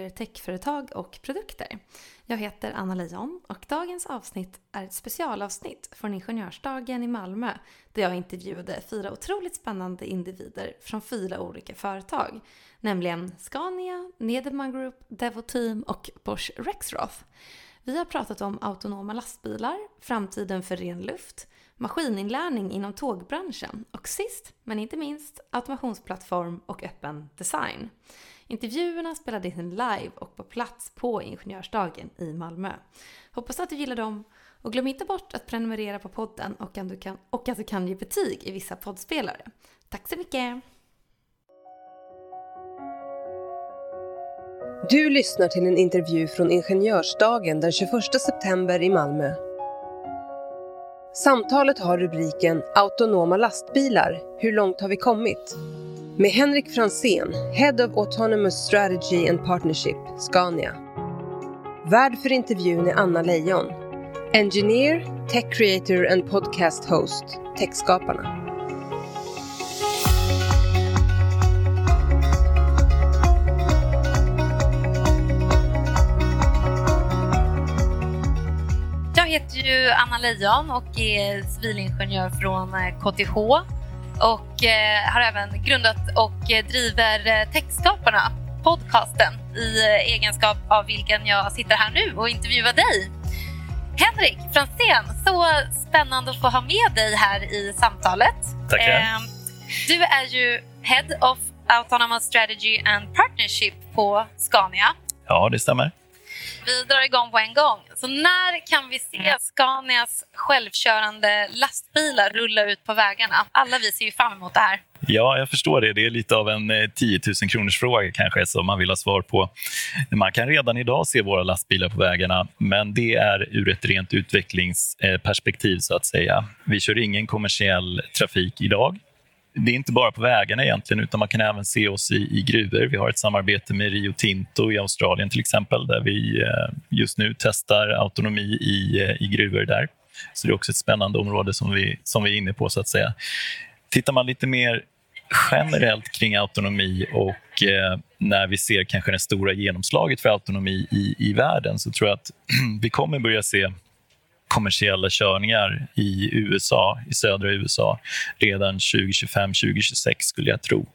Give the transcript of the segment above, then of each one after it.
bygger techföretag och produkter. Jag heter Anna Leijon och dagens avsnitt är ett specialavsnitt från Ingenjörsdagen i Malmö där jag intervjuade fyra otroligt spännande individer från fyra olika företag. Nämligen Scania, Nederman Group, Devoteam och Bosch Rexroth. Vi har pratat om autonoma lastbilar, framtiden för ren luft, maskininlärning inom tågbranschen och sist men inte minst automationsplattform och öppen design. Intervjuerna spelades in live och på plats på Ingenjörsdagen i Malmö. Hoppas att du gillar dem och glöm inte bort att prenumerera på podden och att du kan, och att du kan ge betyg i vissa poddspelare. Tack så mycket! Du lyssnar till en intervju från Ingenjörsdagen den 21 september i Malmö. Samtalet har rubriken Autonoma lastbilar, hur långt har vi kommit? Med Henrik Fransén, Head of Autonomous Strategy and Partnership, Scania. Värd för intervjun är Anna Leijon. Engineer, Tech Creator and Podcast Host, Techskaparna. Jag heter ju Anna Leijon och är civilingenjör från eh, KTH och eh, har även grundat och eh, driver eh, Techskaparna, podcasten, i egenskap av vilken jag sitter här nu och intervjuar dig. Henrik Fransén, så spännande att få ha med dig här i samtalet. Tackar. Du är ju Head of Autonomous Strategy and Partnership på Scania. Ja, det stämmer. Vi drar igång på en gång. Så när kan vi se Scanias självkörande lastbilar rulla ut på vägarna? Alla vi ser ju fram emot det här. Ja, jag förstår det. Det är lite av en 10 000 kronors fråga kanske som man vill ha svar på. Man kan redan idag se våra lastbilar på vägarna, men det är ur ett rent utvecklingsperspektiv så att säga. Vi kör ingen kommersiell trafik idag det är inte bara på vägarna egentligen, utan man kan även se oss i, i gruvor. Vi har ett samarbete med Rio Tinto i Australien till exempel, där vi eh, just nu testar autonomi i, eh, i gruvor där. Så det är också ett spännande område som vi, som vi är inne på, så att säga. Tittar man lite mer generellt kring autonomi och eh, när vi ser kanske det stora genomslaget för autonomi i, i världen så tror jag att vi kommer börja se kommersiella körningar i USA, i södra USA redan 2025-2026 skulle jag tro.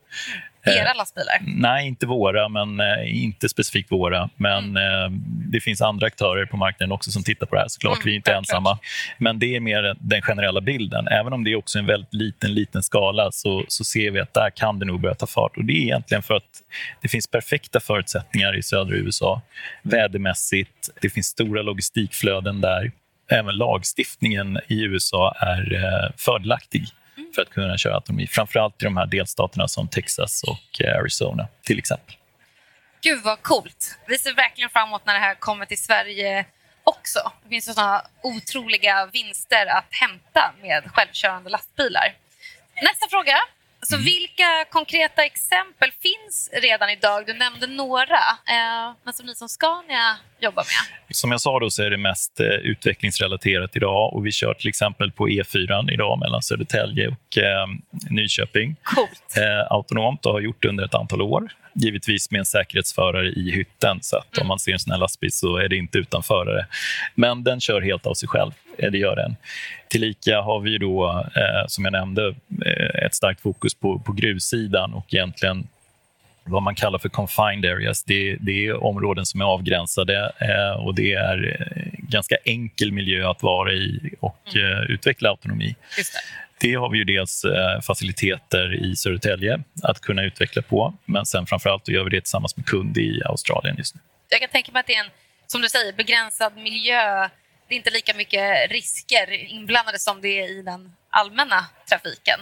Era lastbilar? Nej, inte våra, men eh, inte specifikt våra. Men mm. eh, det finns andra aktörer på marknaden också som tittar på det här. såklart. Mm, vi är inte ensamma. Men det är mer den generella bilden. Även om det är också en väldigt liten, liten skala så, så ser vi att där kan det nog börja ta fart. Och Det är egentligen för att det finns perfekta förutsättningar i södra USA. Vädermässigt, det finns stora logistikflöden där även lagstiftningen i USA är eh, fördelaktig för att kunna köra autonomi. Framförallt i de här delstaterna som Texas och eh, Arizona till exempel. Gud vad coolt. Vi ser verkligen fram emot när det här kommer till Sverige också. Det finns sådana otroliga vinster att hämta med självkörande lastbilar. Nästa fråga. Så mm. vilka konkreta exempel finns redan idag? Du nämnde några, eh, men som ni som Scania jobbar med? Som jag sa då så är det mest eh, utvecklingsrelaterat idag och vi kör till exempel på E4 idag mellan Södertälje och eh, Nyköping. Coolt. Autonomt och har gjort det under ett antal år. Givetvis med en säkerhetsförare i hytten så att mm. om man ser en sån här lastbil så är det inte utan förare. Men den kör helt av sig själv. Eh, det gör den. Tillika har vi då, eh, som jag nämnde, eh, ett starkt fokus på, på gruvsidan och egentligen vad man kallar för confined areas. Det, det är områden som är avgränsade eh, och det är ganska enkel miljö att vara i och mm. eh, utveckla autonomi. Det. har vi ju dels eh, faciliteter i Södertälje att kunna utveckla på men sen framförallt gör vi det tillsammans med kund i Australien just nu. Jag kan tänka mig att det är en, som du säger, begränsad miljö. Det är inte lika mycket risker inblandade som det är i den allmänna trafiken.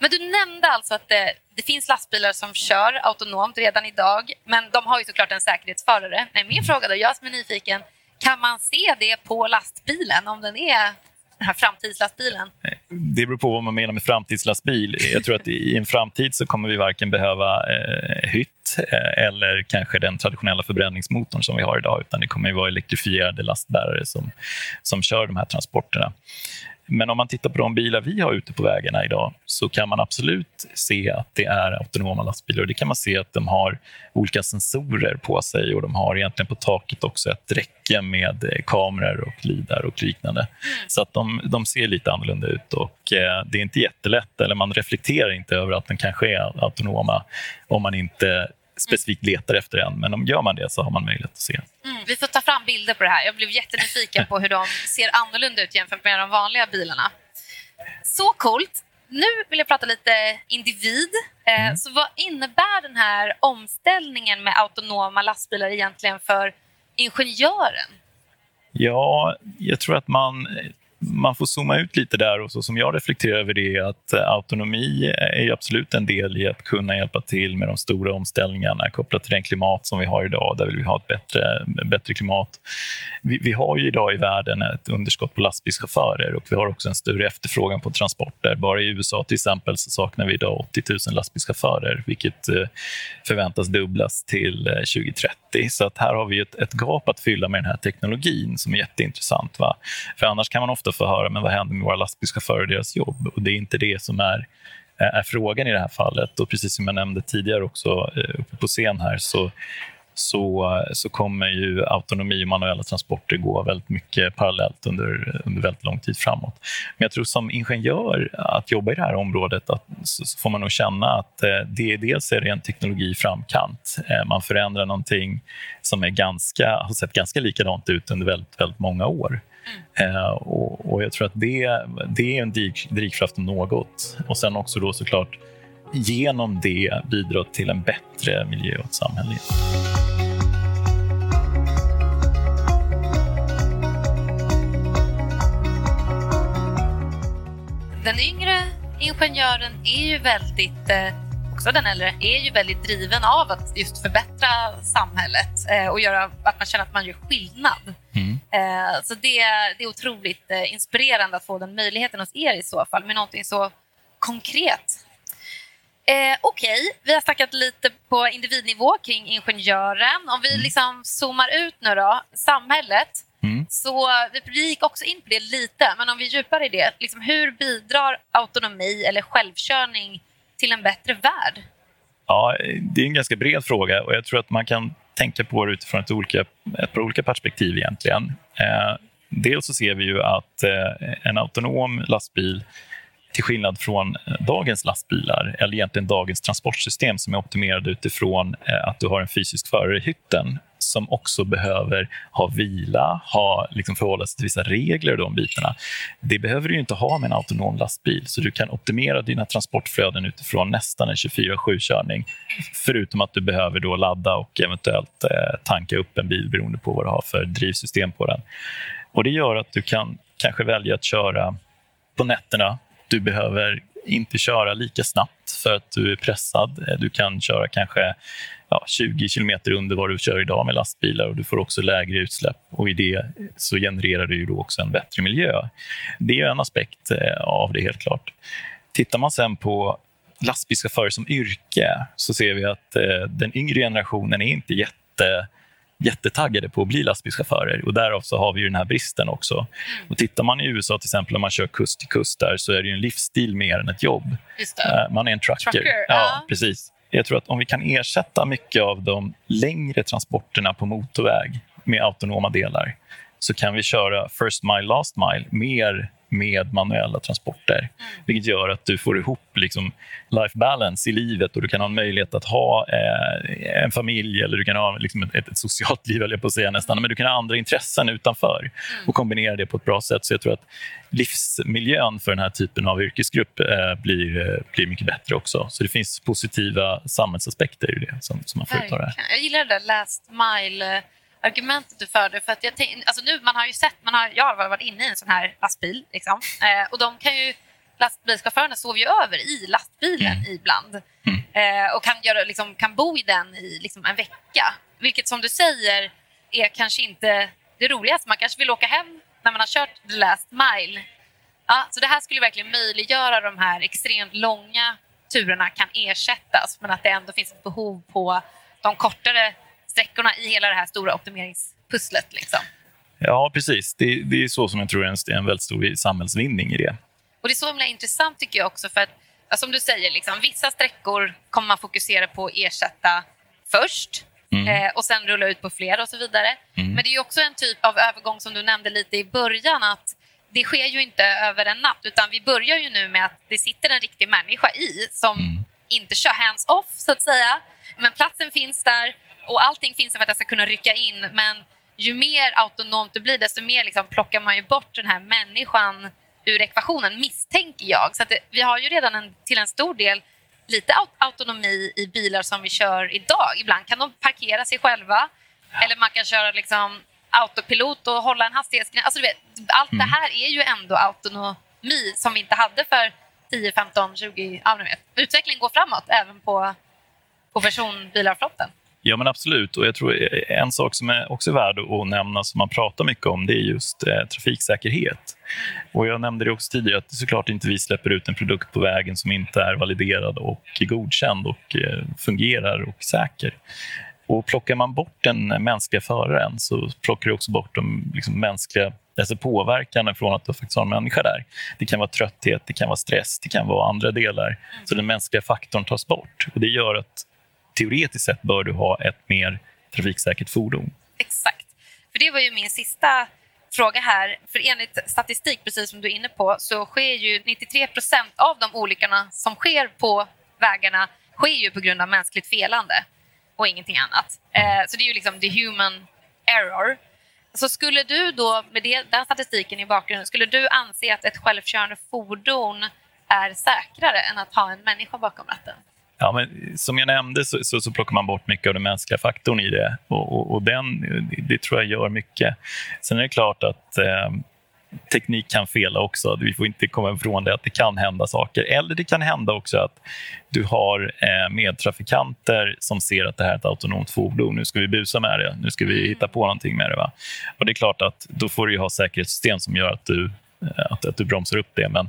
Men du nämnde alltså att det, det, finns lastbilar som kör autonomt redan idag, men de har ju såklart en säkerhetsförare. Nej, min fråga då, jag som är nyfiken, kan man se det på lastbilen om den är den här framtidslastbilen? Det beror på vad man menar med framtidslastbil. Jag tror att i en framtid så kommer vi varken behöva eh, hytt eh, eller kanske den traditionella förbränningsmotorn som vi har idag, utan det kommer ju vara elektrifierade lastbärare som, som kör de här transporterna. Men om man tittar på de bilar vi har ute på vägarna idag så kan man absolut se att det är autonoma lastbilar. Det kan man se att de har olika sensorer på sig och de har egentligen på taket också ett räcke med eh, kameror och lidar och liknande. Mm. Så att de, de ser lite annorlunda ut och eh, det är inte jättelätt, eller man reflekterar inte över att de kanske är autonoma om man inte specifikt letar efter en. Men om gör man det så har man möjlighet att se. Mm, vi får ta fram bilder på det här. Jag blev jättenyfiken på hur de ser annorlunda ut jämfört med de vanliga bilarna. Så coolt! Nu vill jag prata lite individ. Eh, mm. Så vad innebär den här omställningen med autonoma lastbilar egentligen för ingenjören? Ja, jag tror att man man får zooma ut lite där och så som jag reflekterar över det är att eh, autonomi är absolut en del i att kunna hjälpa till med de stora omställningarna kopplat till den klimat som vi har idag. Där vill vi ha ett bättre, bättre klimat. Vi, vi har ju idag i världen ett underskott på lastbilschaufförer och vi har också en större efterfrågan på transporter. Bara i USA till exempel så saknar vi idag 80 000 lastbilschaufförer vilket eh, förväntas dubblas till eh, 2030. Så att här har vi ett, ett gap att fylla med den här teknologin som är jätteintressant. Va? För annars kan man ofta få höra men vad händer med våra lastbilschaufförer och deras jobb. Och Det är inte det som är, eh, är frågan i det här fallet. Och Precis som jag nämnde tidigare också eh, uppe på scen här så, så, så kommer ju autonomi och manuella transporter gå väldigt mycket parallellt under, under väldigt lång tid framåt. Men jag tror som ingenjör att jobba i det här området att, så får man nog känna att eh, det dels är ren teknologi framkant. Eh, man förändrar någonting som är ganska, har sett ganska likadant ut under väldigt, väldigt många år. Eh, och, och, Jag tror att det, det är en drivkraft om något. Och sen också då såklart genom det bidra till en bättre miljö åt samhället. Den yngre ingenjören är ju väldigt eh också den äldre, är ju väldigt driven av att just förbättra samhället eh, och göra att man känner att man gör skillnad. Mm. Eh, så det, det är otroligt eh, inspirerande att få den möjligheten hos er i så fall med någonting så konkret. Eh, Okej, okay. vi har snackat lite på individnivå kring ingenjören. Om vi mm. liksom zoomar ut nu då, samhället. Mm. Så vi gick också in på det lite, men om vi djupar i det. Liksom, hur bidrar autonomi eller självkörning till en bättre värld? Ja, det är en ganska bred fråga och jag tror att man kan tänka på det utifrån ett, olika, ett par olika perspektiv egentligen. Eh, dels så ser vi ju att eh, en autonom lastbil till skillnad från eh, dagens lastbilar, eller egentligen dagens transportsystem som är optimerade utifrån eh, att du har en fysisk förare i hytten som också behöver ha vila, ha, liksom förhålla sig till vissa regler och de bitarna. Det behöver du inte ha med en autonom lastbil, så du kan optimera dina transportflöden utifrån nästan en 24-7-körning. Förutom att du behöver då ladda och eventuellt eh, tanka upp en bil beroende på vad du har för drivsystem på den. Och Det gör att du kan kanske välja att köra på nätterna. Du behöver inte köra lika snabbt för att du är pressad. Eh, du kan köra kanske ja, 20 kilometer under vad du kör idag med lastbilar och du får också lägre utsläpp. Och I det så genererar det ju då också en bättre miljö. Det är en aspekt eh, av det, helt klart. Tittar man sen på lastbilschaufförer som yrke så ser vi att eh, den yngre generationen är inte jätte jättetaggade på att bli lastbilschaufförer. Och därav så har vi den här bristen också. Och tittar man i USA till exempel, om man kör kust till kust där, så är det en livsstil mer än ett jobb. Eh, man är en trucker. trucker ja, ja, precis. Jag tror att om vi kan ersätta mycket av de längre transporterna på motorväg med autonoma delar så kan vi köra first mile, last mile mer med manuella transporter. Mm. Vilket gör att du får ihop liksom life balance i livet och du kan ha en möjlighet att ha eh, en familj eller du kan ha liksom ett, ett, socialt liv, jag på att säga nästan. Men du kan ha andra intressen utanför mm. och kombinera det på ett bra sätt. Så jag tror att livsmiljön för den här typen av yrkesgrupp eh, blir, eh, blir mycket bättre också. Så det finns positiva samhällsaspekter i det som, som man får ta Jag gillar det där last mile argumentet du förde. För att jag tänk, alltså nu, man har ju sett, man har, jag har varit inne i en sån här lastbil liksom, eh, och de kan ju, lastbilschaufförerna sover ju över i lastbilen mm. ibland mm. Eh, och kan, göra, liksom, kan bo i den i liksom, en vecka. Vilket som du säger är kanske inte det roligaste. Man kanske vill åka hem när man har kört the last mile. Ja, så det här skulle verkligen möjliggöra de här extremt långa turerna kan ersättas men att det ändå finns ett behov på de kortare sträckorna i hela det här stora optimeringspusslet. Liksom. Ja, precis. Det, det är så som jag tror är en, väldigt stor samhällsvinning i det. Och Det är så himla intressant tycker jag också för att som du säger, liksom, vissa sträckor kommer man fokusera på att ersätta först mm. eh, och sen rulla ut på fler och så vidare. Mm. Men det är också en typ av övergång som du nämnde lite i början att det sker ju inte över en natt utan vi börjar ju nu med att det sitter en riktig människa i som mm. inte kör hands-off så att säga. Men platsen finns där och allting finns för att jag ska kunna rycka in. Men ju mer autonomt det blir desto mer liksom plockar man ju bort den här människan ur ekvationen, misstänker jag. Så det, vi har ju redan en, till en stor del lite autonomi i bilar som vi kör idag. Ibland kan de parkera sig själva eller man kan köra liksom autopilot och hålla en hastighetsgräns. Alltså, allt mm. det här är ju ändå autonomi som vi inte hade för 10, 15, 20... Ja, vet. Utvecklingen går framåt även på, på personbilarflottan. Ja, men absolut. Och jag tror eh, En sak som är också värd att nämna, som man pratar mycket om, det är just eh, trafiksäkerhet. Och Jag nämnde det också tidigare, att såklart inte vi släpper ut en produkt på vägen som inte är validerad och godkänd och eh, fungerar och säker. Och Plockar man bort den mänskliga föraren så plockar du också bort de liksom, mänskliga alltså påverkan från att du faktiskt har en människa där. Det kan vara trötthet, det kan vara stress, det kan vara andra delar. Så den mänskliga faktorn tas bort. Och Det gör att teoretiskt sett bör du ha ett mer trafiksäkert fordon. Exakt. För Det var ju min sista fråga här. För enligt statistik, precis som du är inne på, så sker ju 93 procent av de olyckorna som sker på vägarna sker ju på grund av mänskligt felande och ingenting annat. Eh, så det är ju liksom the human error. Så skulle du då, med det, den statistiken i bakgrunden, skulle du anse att ett självkörande fordon är säkrare än att ha en människa bakom ratten? Ja, men som jag nämnde så, så, så, plockar man bort mycket av den mänskliga faktorn i det. Och, och, och den, det tror jag gör mycket. Sen är det klart att eh, teknik kan fela också. Vi får inte komma ifrån det att det kan hända saker. Eller det kan hända också att du har eh, medtrafikanter som ser att det här är ett autonomt fordon. Nu ska vi busa med det. Nu ska vi hitta på någonting med det. Va? Och det är klart att då får du ha säkerhetssystem som gör att du, eh, att, att du bromsar upp det. Men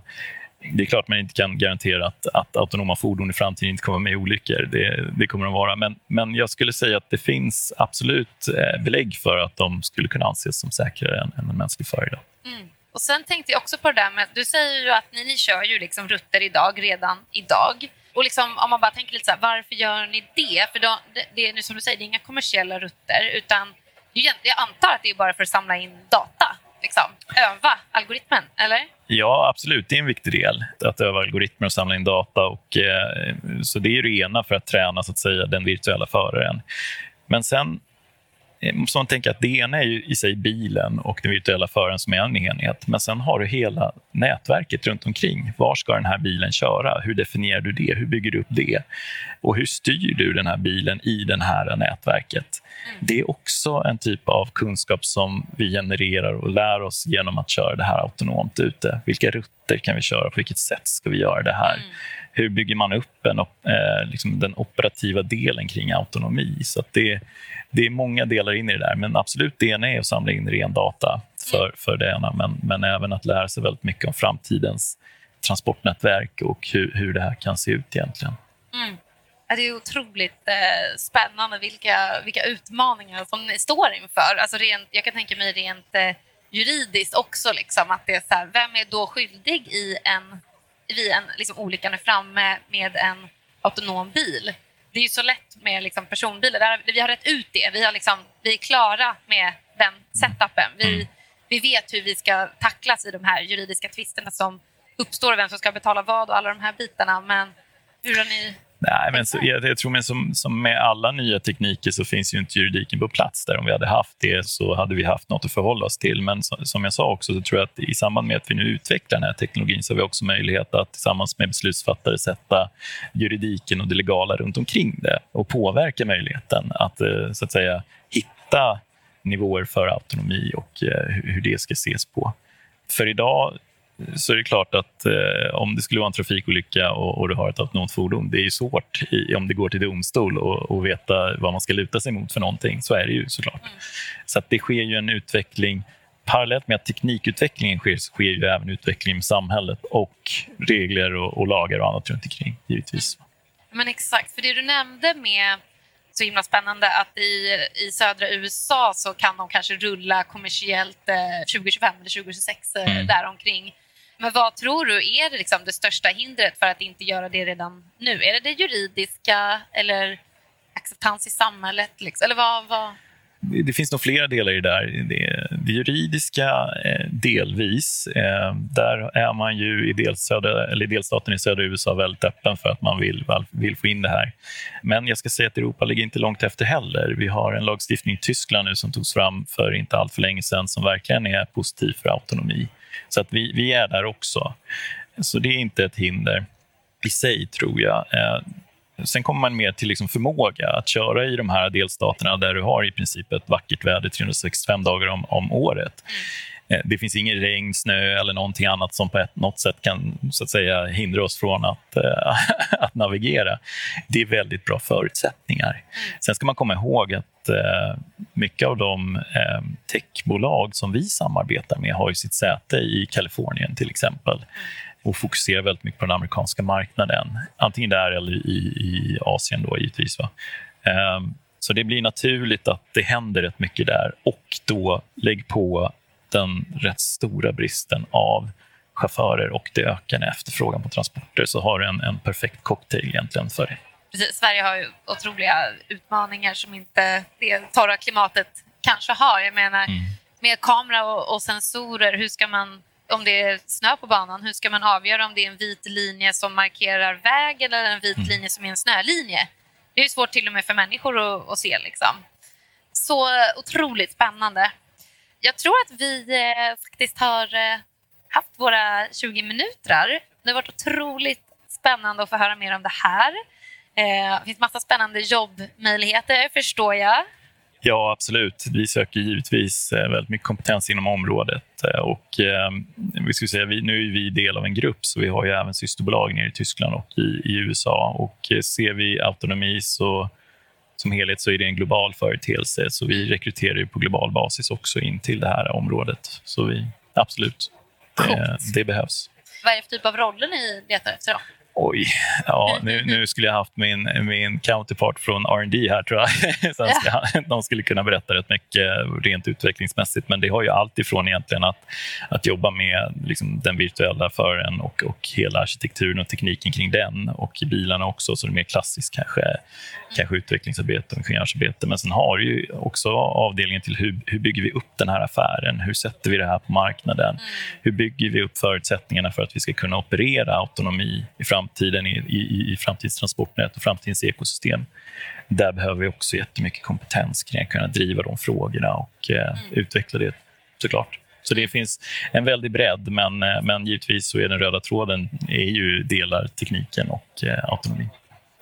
det är klart man inte kan garantera att, att autonoma fordon i framtiden inte kommer med olyckor. Det, det kommer de vara. Men, men jag skulle säga att det finns absolut eh, belägg för att de skulle kunna anses som säkrare än, än en mänsklig förare. Mm. Och Sen tänkte jag också på det där med, du säger ju att ni, ni kör ju liksom rutter idag, redan idag. Och liksom, om man bara tänker lite så här, varför gör ni det? För då, det, det är nu som du säger, det är inga kommersiella rutter utan jag antar att det är bara för att samla in data liksom, öva algoritmen, eller? Ja, absolut. Det är en viktig del, att öva algoritmer och samla in data. Och, eh, så Det är det ena för att träna så att säga, den virtuella föraren. Men sen måste man tänka att det ena är ju i sig bilen och den virtuella föraren som är en enhet. Men sen har du hela nätverket runt omkring. Var ska den här bilen köra? Hur definierar du det? Hur bygger du upp det? Och hur styr du den här bilen i det här nätverket? Mm. Det är också en typ av kunskap som vi genererar och lär oss genom att köra det här autonomt ute. Vilka rutter kan vi köra? På vilket sätt ska vi göra det här? Hur bygger man upp en, eh, liksom den operativa delen kring autonomi? Så det, det är många delar in i det där. Men absolut, det ena är att samla in ren data för, för det ena, men, men även att lära sig väldigt mycket om framtidens transportnätverk och hur, hur det här kan se ut egentligen. Mm. Det är otroligt eh, spännande vilka, vilka utmaningar som ni står inför. Alltså rent, jag kan tänka mig rent eh, juridiskt också, liksom, att det är så här, vem är då skyldig i en vid en liksom, olyckan är framme med en autonom bil. Det är ju så lätt med liksom, personbilar. Där, vi har rätt ut det. Vi, har liksom, vi är klara med den setupen. Vi, mm. vi vet hur vi ska tacklas i de här juridiska tvisterna som uppstår, vem som ska betala vad och alla de här bitarna. Men hur har ni Nej, men så, jag, jag tror men som, som med alla nya tekniker så finns ju inte juridiken på plats där. Om vi hade haft det så hade vi haft något att förhålla oss till. Men så, som jag sa också så tror jag att i samband med att vi nu utvecklar den här teknologin så har vi också möjlighet att tillsammans med beslutsfattare sätta juridiken och det legala runt omkring det och påverka möjligheten att, eh, så att säga, hitta nivåer för autonomi och eh, hur det ska ses på. För idag så är det klart att eh, om det skulle vara en trafikolycka och, och du har ett autonomt fordon, det är svårt i, om det går till domstol och, och veta vad man ska luta sig mot för någonting. Så är det ju såklart. Mm. Så det sker ju en utveckling Parallellt med att teknikutvecklingen sker, så sker ju även utveckling med samhället och regler och, och lagar och annat runt omkring, givetvis. Mm. Men exakt, för det du nämnde med så himla spännande att i, i södra USA så kan de kanske rulla kommersiellt eh, 2025 eller 2026 eh, Mm. däromkring. Men vad tror du är det, liksom, det största hindret för att inte göra det redan nu? Är det det juridiska eller acceptans i samhället? Liksom? Eller vad, vad? det, det finns nog flera delar i det där. Det, det juridiska eh, delvis. Eh, där är man ju i, delsödra, eller i delstaten i södra USA väldigt öppen för att man vill, vill få in det här. Men jag ska säga att Europa ligger inte långt efter heller. Vi har en lagstiftning i Tyskland nu som togs fram för inte allt för länge sedan som verkligen är positiv för autonomi. Så att vi, vi är där också. Så det är inte ett hinder i sig, tror jag. Eh, Sen kommer man mer till liksom förmåga att köra i de här delstaterna där du har i princip ett vackert väder 365 dagar om, om året. Eh, Det finns ingen regn, snö eller någonting annat som på ett, något sätt kan så att säga, hindra oss från att, eh, att navigera. Det är väldigt bra förutsättningar. Sen ska man komma ihåg att eh, mycket av de eh, techbolag som vi samarbetar med har ju sitt säte i Kalifornien till exempel och fokuserar väldigt mycket på den amerikanska marknaden. Antingen där eller i, i Asien då givetvis. Va? Eh, så det blir naturligt att det händer rätt mycket där och då lägg på den rätt stora bristen av chaufförer och det ökande efterfrågan på transporter så har du en, en perfekt cocktail egentligen för det. Precis, Sverige har ju otroliga utmaningar som inte det torra klimatet kanske har. Jag menar, Mm. med kamera och, och sensorer, hur ska man om det är snö på banan, hur ska man avgöra om det är en vit linje som markerar vägen eller en vit Mm. linje som är en snölinje? Det är ju svårt till och med för människor att, att se. Liksom. Så otroligt spännande. Jag tror att vi eh, faktiskt har eh, haft våra 20 minuter. Det har varit otroligt spännande att få höra mer om det här. Eh, det finns massa spännande jobbmöjligheter, förstår jag. Ja, absolut. Vi söker givetvis eh, väldigt mycket kompetens inom området. Eh, Och, eh, vi skulle säga, vi, nu är vi del av en grupp, så vi har ju även systerbolag nere i Tyskland och i, i USA. Och eh, ser vi autonomi så, som helhet så är det en global företeelse. Så vi rekryterar ju på global basis också in till det här området. Så vi, absolut, det, det behövs. Vad är det för typ av roller ni letar efter? Då? Oj, ja, nu, nu skulle jag haft min, min counterpart från R&D här tror jag. Han ska, de skulle kunna berätta rätt mycket rent utvecklingsmässigt. Men det har ju allt ifrån egentligen att, att jobba med liksom, den virtuella föraren och, och hela arkitekturen och tekniken kring den. Och i bilarna också, så det är mer klassiskt kanske, kanske utvecklingsarbete och ingenjörsarbete. Men sen har du ju också avdelningen till hur, hur bygger vi upp den här affären? Hur sätter vi det här på marknaden? Hur bygger vi upp förutsättningarna för att vi ska kunna operera autonomi i framtiden i, i, i framtidens transportnät och framtidens ekosystem? Där behöver vi också jättemycket kompetens kring att kunna driva de frågorna och eh, utveckla det såklart. Så det finns en väldig bredd, men, eh, men givetvis så är den röda tråden är ju delar tekniken och eh, autonomi.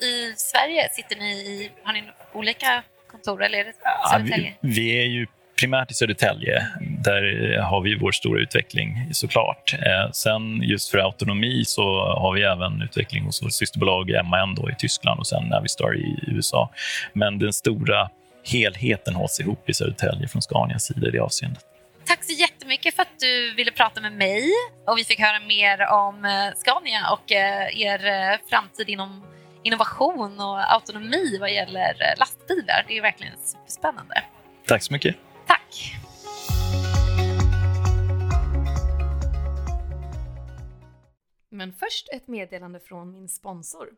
I Sverige, sitter ni i, har ni olika kontor eller är det Ja, Södertälje? vi, vi är ju primärt i Södertälje. Där har vi vår stora utveckling såklart. Eh, sen just för autonomi så har vi även utveckling hos vårt systerbolag MAN då i Tyskland och sen Navistar i USA. Men den stora helheten hålls ihop i Södertälje från Scanias sida i det avseendet. Tack så jättemycket för att du ville prata med mig och vi fick höra mer om eh, Scania och eh, er framtid inom innovation och autonomi vad gäller lastbilar. Det är verkligen superspännande. Tack så mycket. Tack! Men först ett meddelande från min sponsor.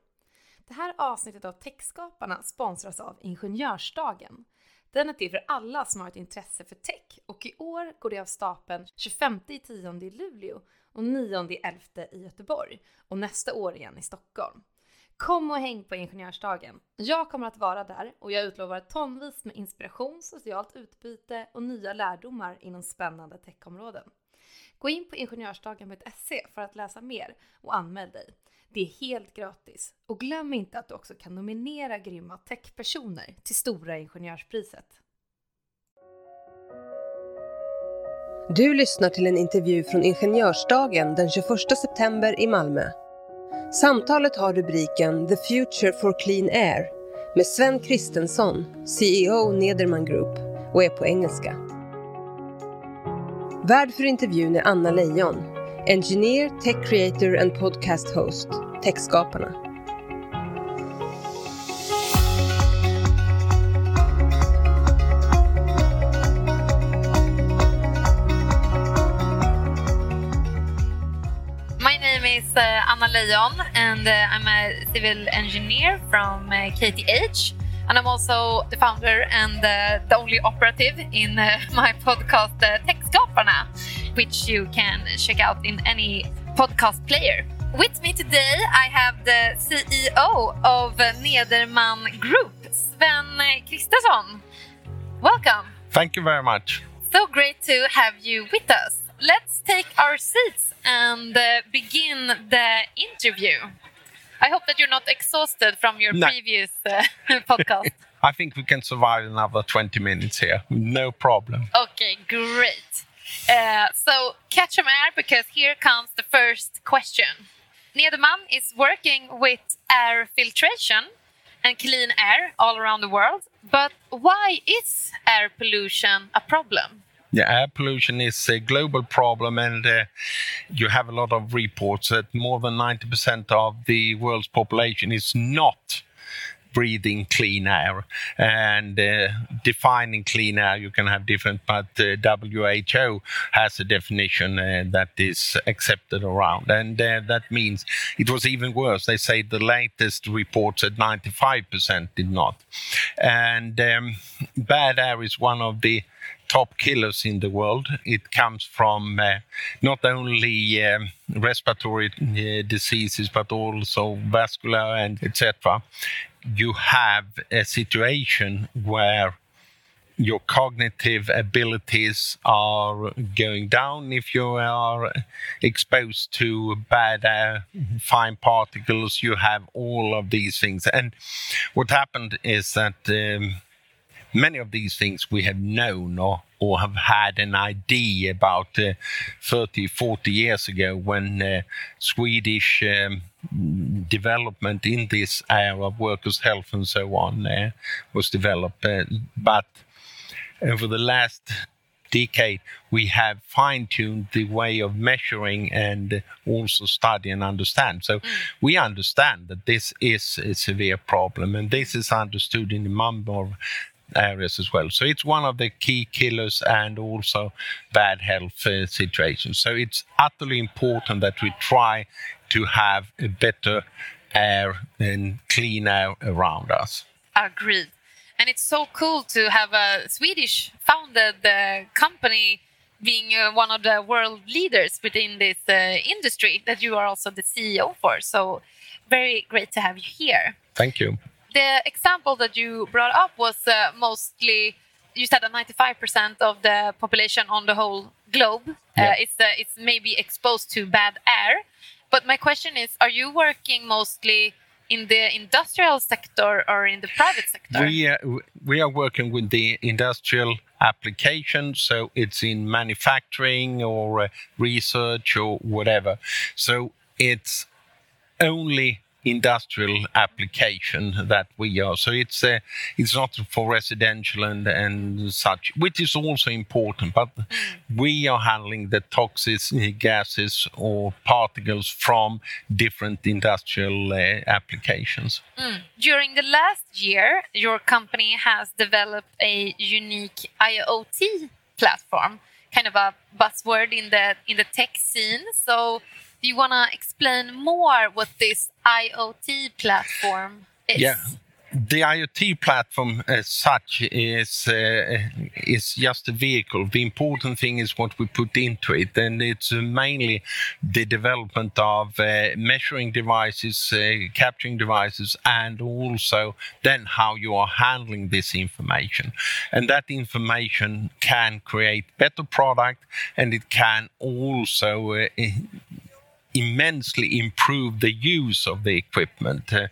Det här avsnittet av Techskaparna sponsras av Ingenjörsdagen. Den är till för alla som har ett intresse för tech och i år går det av stapeln 25 i 10 i Luleå och 9 11 i Göteborg och nästa år igen i Stockholm. Kom och häng på Ingenjörsdagen. Jag kommer att vara där och jag utlovar tonvis med inspiration, socialt utbyte och nya lärdomar inom spännande techområden. Gå in på ingenjörsdagen.se för att läsa mer och anmäl dig. Det är helt gratis. Och glöm inte att du också kan nominera grymma techpersoner till Stora Ingenjörspriset. Du lyssnar till en intervju från Ingenjörsdagen den 21 september i Malmö. Samtalet har rubriken The Future for Clean Air med Sven Kristensson, CEO Nederman Group och är på engelska. Värd för intervjun är Anna Leijon, Engineer, Tech Creator and Podcast Host, Techskaparna. Uh, Leijon, and uh, I'm a civil engineer from uh, KTH. And I'm also the founder and uh, the only operative in uh, my podcast, uh, Techskaparna, which you can check out in any podcast player. With me today, I have the CEO of Nederman Group, Sven Kristersson. Welcome. Thank you very much. So great to have you with us. Let's take our seats and uh, begin the interview. I hope that you're not exhausted from your No. previous uh, podcast. I think we can survive another 20 minutes here. No problem. Okay, great. Uh, so catch some air because here comes the first question. Nederman is working with air filtration and clean air all around the world, but why is air pollution a problem? Yeah, air pollution is a global problem, and uh, you have a lot of reports that more than 90% of the world's population is not breathing clean air. And uh, defining clean air, you can have different, but uh, WHO has a definition uh, that is accepted around. And uh, that means it was even worse. They say the latest report said 95% did not. And um, bad air is one of the top killers in the world. It comes from uh, not only um, respiratory uh, diseases but also vascular and etc. You have a situation where your cognitive abilities are going down if you are exposed to bad air, fine particles. You have all of these things. And what happened is that um, many of these things we have known or, or have had an idea about uh, 30, 40 years ago when uh, Swedish um, development in this area of workers' health and so on uh, was developed. Uh, but over the last decade, we have fine tuned the way of measuring and also study and understand. So we understand that this is a severe problem, and this is understood in a number of areas as well. So it's one of the key killers and also bad health uh, situations. So it's utterly important that we try to have a better air and clean air around us. Agreed. And it's so cool to have a Swedish founded uh, company being uh, one of the world leaders within this uh, industry that you are also the CEO for. So very great to have you here. Thank you. The example that you brought up was uh, mostly you said that 95% of the population on the whole globe Yeah. uh, is uh, is maybe exposed to bad air. But my question is, are you working mostly in the industrial sector or in the private sector? We uh, we are working with the industrial application, so it's in manufacturing or uh, research or whatever. So it's only industrial application that we are. So it's uh, it's not for residential and and such, which is also important. But we are handling the toxic gases or particles from different industrial uh, applications. During the last year, your company has developed a unique IoT platform, kind of a buzzword in the in the tech scene. So, do you want to explain more what this IoT platform is? Yeah. The IoT platform as such is uh, is just a vehicle. The important thing is what we put into it, and it's mainly the development of uh, measuring devices, uh, capturing devices, and also then how you are handling this information. And that information can create better product, and it can also uh, immensely improve the use of the equipment uh,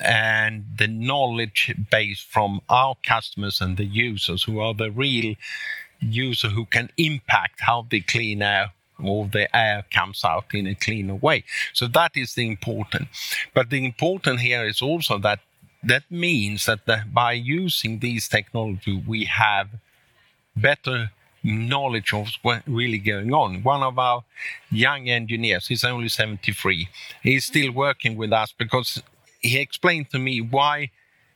and the knowledge base from our customers and the users who are the real user who can impact how the clean air or the air comes out in a cleaner way. So that is the important. But the important here is also that that means that the, by using these technology we have better knowledge of what's really going on. One of our young engineers, he's only 73, he's still working with us because he explained to me why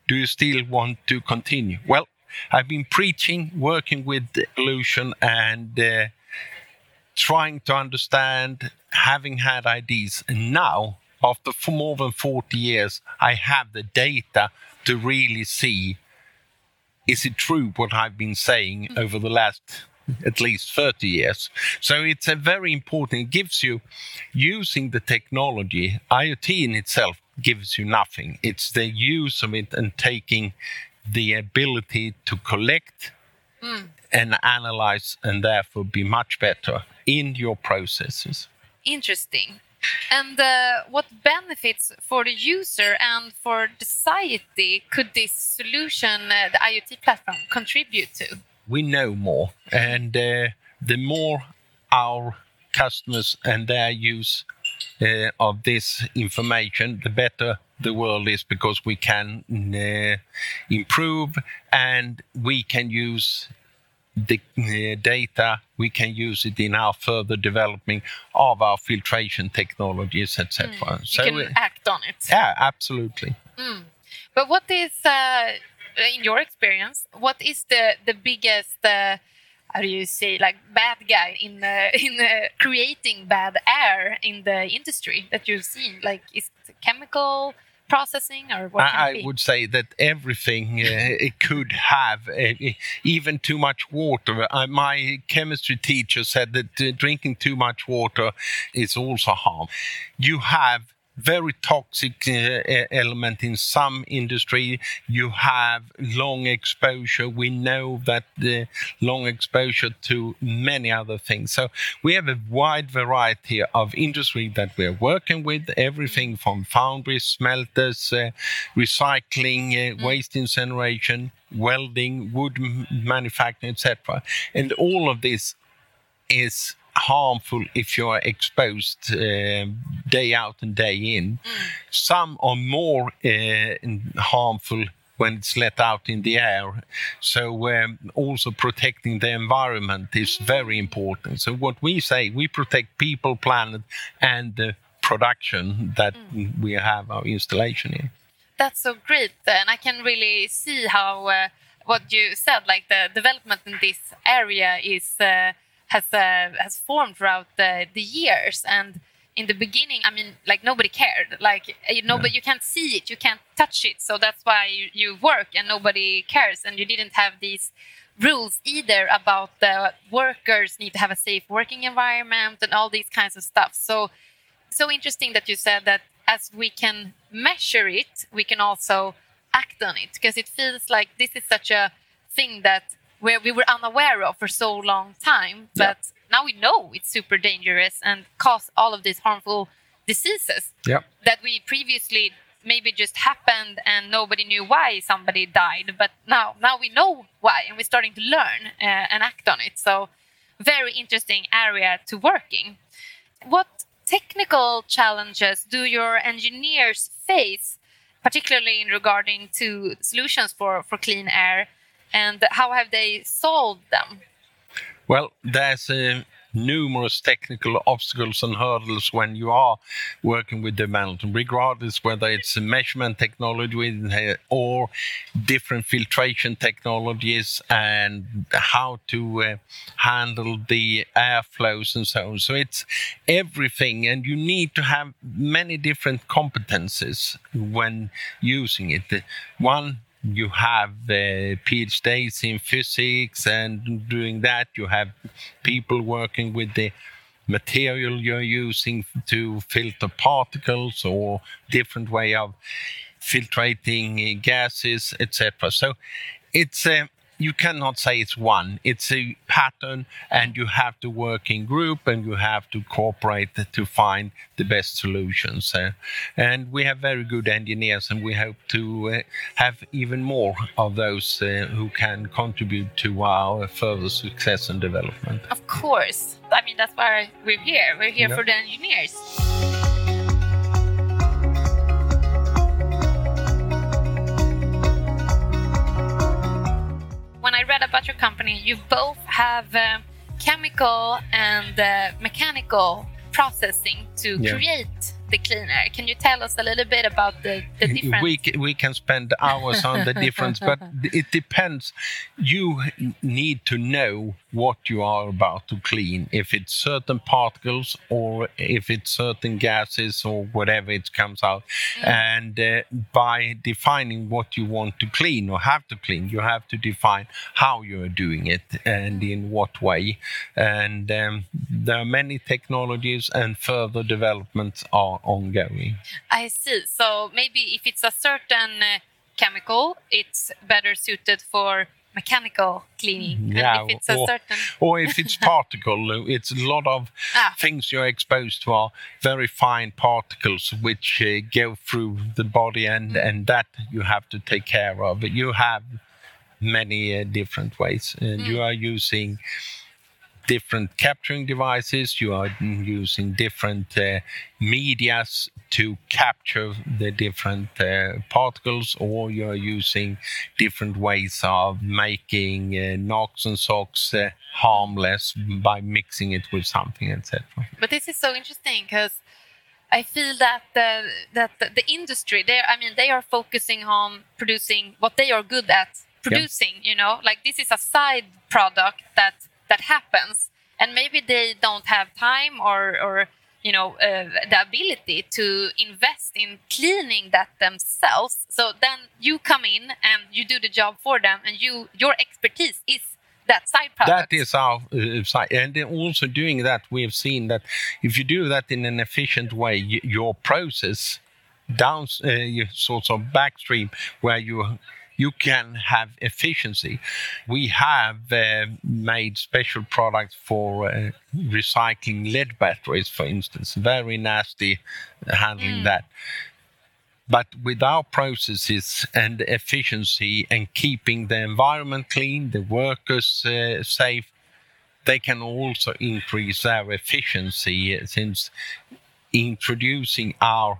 do you still want to continue? Well, I've been preaching, working with pollution and uh, trying to understand having had ideas, and now after more than 40 years, I have the data to really see is it true what I've been saying over the last at least 30 years. So it's a very important, it gives you using the technology, IoT in itself gives you nothing. It's the use of it and taking the ability to collect and analyze and therefore be much better in your processes. Interesting. And uh, what benefits for the user and for the society could this solution, uh, the IoT platform, contribute to? We know more. And uh, the more our customers and their use uh, of this information the better the world is because we can uh, improve and we can use the uh, data. We can use it in our further development of our filtration technologies etc you can act on it. yeah absolutely. But what is, uh, in your experience, what is the the biggest, uh, how do you say, like bad guy in uh, in uh, creating bad air in the industry that you've seen? Like, is it chemical processing or what? I, it I would say that everything uh, it could have, uh, even too much water. Uh, my chemistry teacher said that uh, drinking too much water is also harm. You have very toxic uh, element in some industry. You have long exposure. We know that the long exposure to many other things. So we have a wide variety of industry that we're working with everything from foundries smelters uh, recycling uh, waste incineration welding wood manufacturing etc and all of this is harmful if you are exposed um day out and day in. Some are more uh, harmful when it's let out in the air. So um, also protecting the environment is very important. So what we say, we protect people, planet, and the production that we have our installation in. That's so great, and I can really see how uh, what you said, like the development in this area, is uh, has uh, has formed throughout the, the years. And in the beginning, I mean, like nobody cared. Like you know, but you can't see it, you can't touch it, so that's why you, you work, and nobody cares. And you didn't have these rules either about the workers need to have a safe working environment and all these kinds of stuff. So so interesting that you said that as we can measure it, we can also act on it because it feels like this is such a thing that where we were unaware of for so long time, but now we know it's super dangerous and cause all of these harmful diseases Yeah. that we previously maybe just happened and nobody knew why somebody died, but now now we know why and we're starting to learn uh, and act on it. So very interesting area to work in. What technical challenges do your engineers face, particularly in regarding to solutions for, for clean air, and how have they solved them? Well, there's uh, numerous technical obstacles and hurdles when you are working with development, regardless whether it's a measurement technology or different filtration technologies and how to uh, handle the airflows and so on. So it's everything, and you need to have many different competences when using it. One you have uh, PhDs in physics, and doing that, you have people working with the material you're using to filter particles or different way of filtrating gases, etc. So it's uh, you cannot say it's one. It's a pattern, and you have to work in group, and you have to cooperate to find the best solutions. Uh, and we have very good engineers, and we hope to uh, have even more of those uh, who can contribute to our further success and development. Of course. I mean, that's why we're here. We're here for the engineers. I read about your company, you both have uh, chemical and uh, mechanical processing to Yeah. create the clean air. Can you tell us a little bit about the, the difference? We, we can spend hours on the difference, but it depends. You need to know what you are about to clean, if it's certain particles or if it's certain gases or whatever it comes out. And uh, by defining what you want to clean or have to clean, you have to define how you are doing it and in what way. And um, there are many technologies and further developments are ongoing. I see. So maybe if it's a certain uh, chemical, it's better suited for mechanical cleaning. Yeah, if it's a or- certain or if it's particle, it's a lot of Ah. things you're exposed to are very fine particles which uh, go through the body, and and that you have to take care of. You have many uh, different ways, and you are using different capturing devices. You are using different uh, medias to capture the different uh, particles, or you are using different ways of making uh, NOx and SOx uh, harmless by mixing it with something, etc. But this is so interesting because I feel that the, that the, the industry, they I mean, they are focusing on producing what they are good at producing. You know, like this is a side product that that happens, and maybe they don't have time or or you know uh, the ability to invest in cleaning that themselves. So then you come in and you do the job for them, and you your expertise is that side product. That is our uh, side. And also doing that, we have seen that if you do that in an efficient way, your process down, uh, you sort of backstream where you you can have efficiency. We have uh, made special products for uh, recycling lead batteries, for instance. Very nasty handling that. But with our processes and efficiency and keeping the environment clean, the workers uh, safe, they can also increase their efficiency uh, since introducing our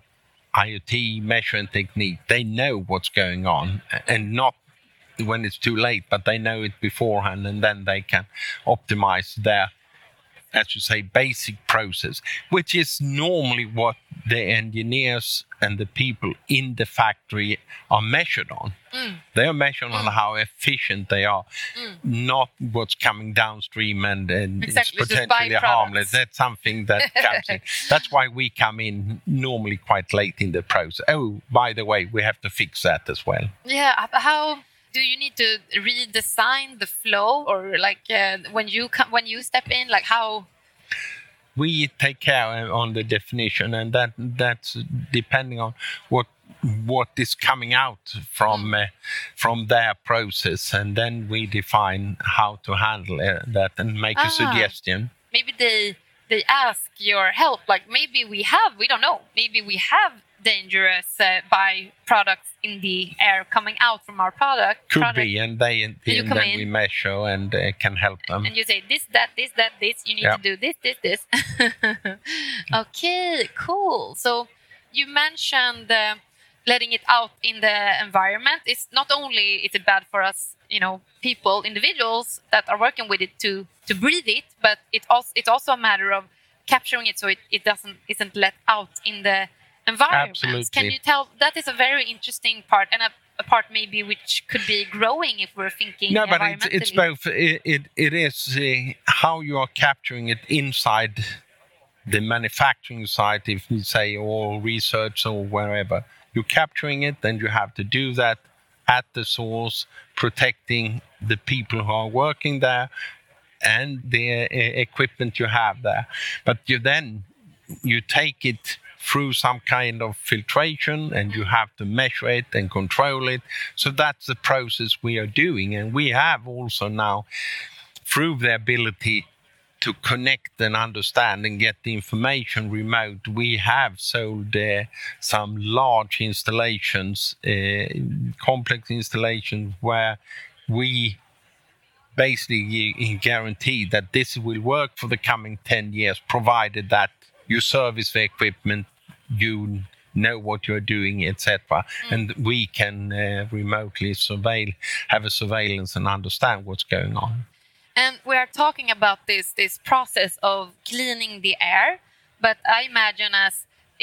IoT measuring technique, they know what's going on and not when it's too late, but they know it beforehand and then they can optimize their as you say, basic process, which is normally what the engineers and the people in the factory are measured on. They are measured on how efficient they are, not what's coming downstream and, and Exactly, it's potentially harmless. That's something that comes in. That's why we come in normally quite late in the process. Oh, by the way, we have to fix that as well. Yeah, how do you need to redesign the flow, or like uh, when you come when you step in, like how? we take care on the definition and that that's depending on what what is coming out from uh, from their process and then we define how to handle uh, that and make Ah. a suggestion Maybe they they ask your help. Like maybe we have, we don't know. Maybe we have dangerous uh, byproducts in the air coming out from our product. could product, be and they and, you and come then in. we measure and uh, can help them and you say this, that, this, that, this. You need Yeah. to do this, this, this. okay, cool. So you mentioned uh, letting it out in the environment. It's not only is it bad for us, you know, people, individuals that are working with it to to breathe it, but it also it's also a matter of capturing it so it, it doesn't isn't let out in the environment. Can you tell that is a very interesting part and a, a part maybe which could be growing if we're thinking no but it's, it's both it, it, it is uh, how you are capturing it inside the manufacturing site if you say or research or wherever. You're capturing it then you have to do that at the source protecting the people who are working there and the uh, equipment you have there. But you then you take it through some kind of filtration and you have to measure it and control it. So that's the process we are doing. And we have also now, through the ability to connect and understand and get the information remote, we have sold uh, some large installations, uh, complex installations where we basically guarantee that this will work for the coming 10 years, provided that you service the equipment, you know what you're doing, etc. And we can uh, remotely surveil, have a surveillance and understand what's going on. And we are talking about this this process of cleaning the air, but I imagine as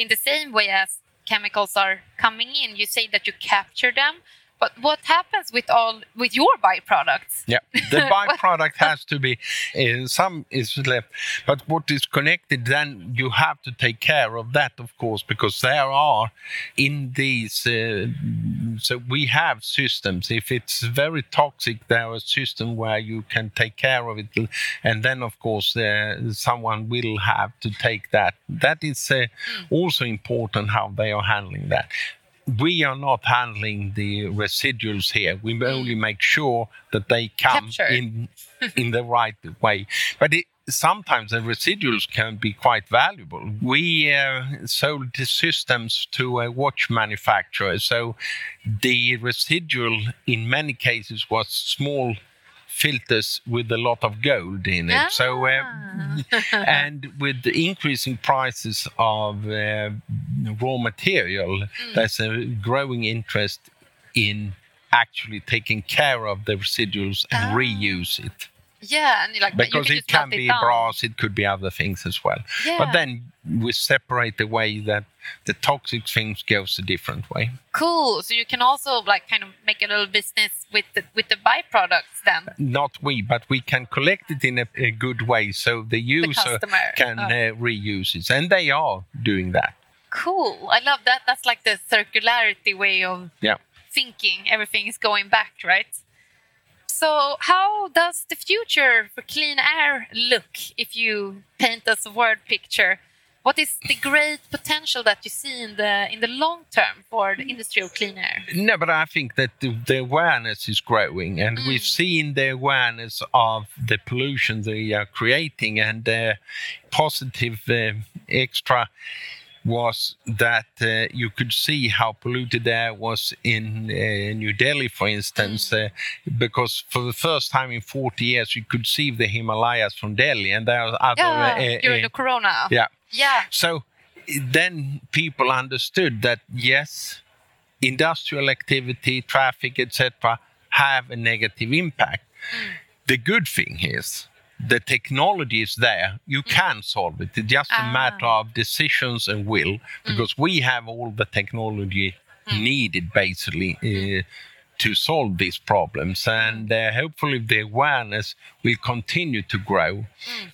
in the same way as chemicals are coming in, you say that you capture them. But what happens with all with your byproducts? Yeah, the byproduct has to be uh, some is left, but what is connected, then you have to take care of that, of course, because there are in these. Uh, so we have systems. If it's very toxic, there is a system where you can take care of it, and then of course uh, someone will have to take that. That is uh, also important how they are handling that we are not handling the residuals here. We only make sure that they come Capture. in in the right way. But it, sometimes the residuals can be quite valuable. We uh, sold the systems to a watch manufacturer, so the residual in many cases was small filters with a lot of gold in it. So, uh, and with the increasing prices of uh, raw material, there's a growing interest in actually taking care of the residuals and reuse it. Yeah, and like because it can be brass, it could be other things as well. Yeah. But then we separate the way that the toxic things goes a different way. Cool. So you can also like kind of make a little business with the with the byproducts then. Not we, but we can collect it in a, a good way so the user customer. can Oh. uh, reuse it, and they are doing that. Cool. I love that. That's like the circularity way of Yeah. thinking. Everything is going back, right? So, how does the future for clean air look if you paint us a word picture? What is the great potential that you see in the in the long term for the industry of clean air? No, but I think that the, the awareness is growing, and we've seen the awareness of the pollution they are creating, and the positive uh, extra was that uh, you could see how polluted air was in uh, New Delhi, for instance, uh, because for the first time in 40 years you could see the Himalayas from Delhi, and there are other. Yeah, uh, during uh, the corona. yeah. Yeah. So then people understood that yes, industrial activity, traffic, etc., have a negative impact. Mm. The good thing is the technology is there. You mm. can solve it. It's just a ah. matter of decisions and will, because mm. we have all the technology needed basically. Uh, to solve these problems. And uh, hopefully, the awareness will continue to grow,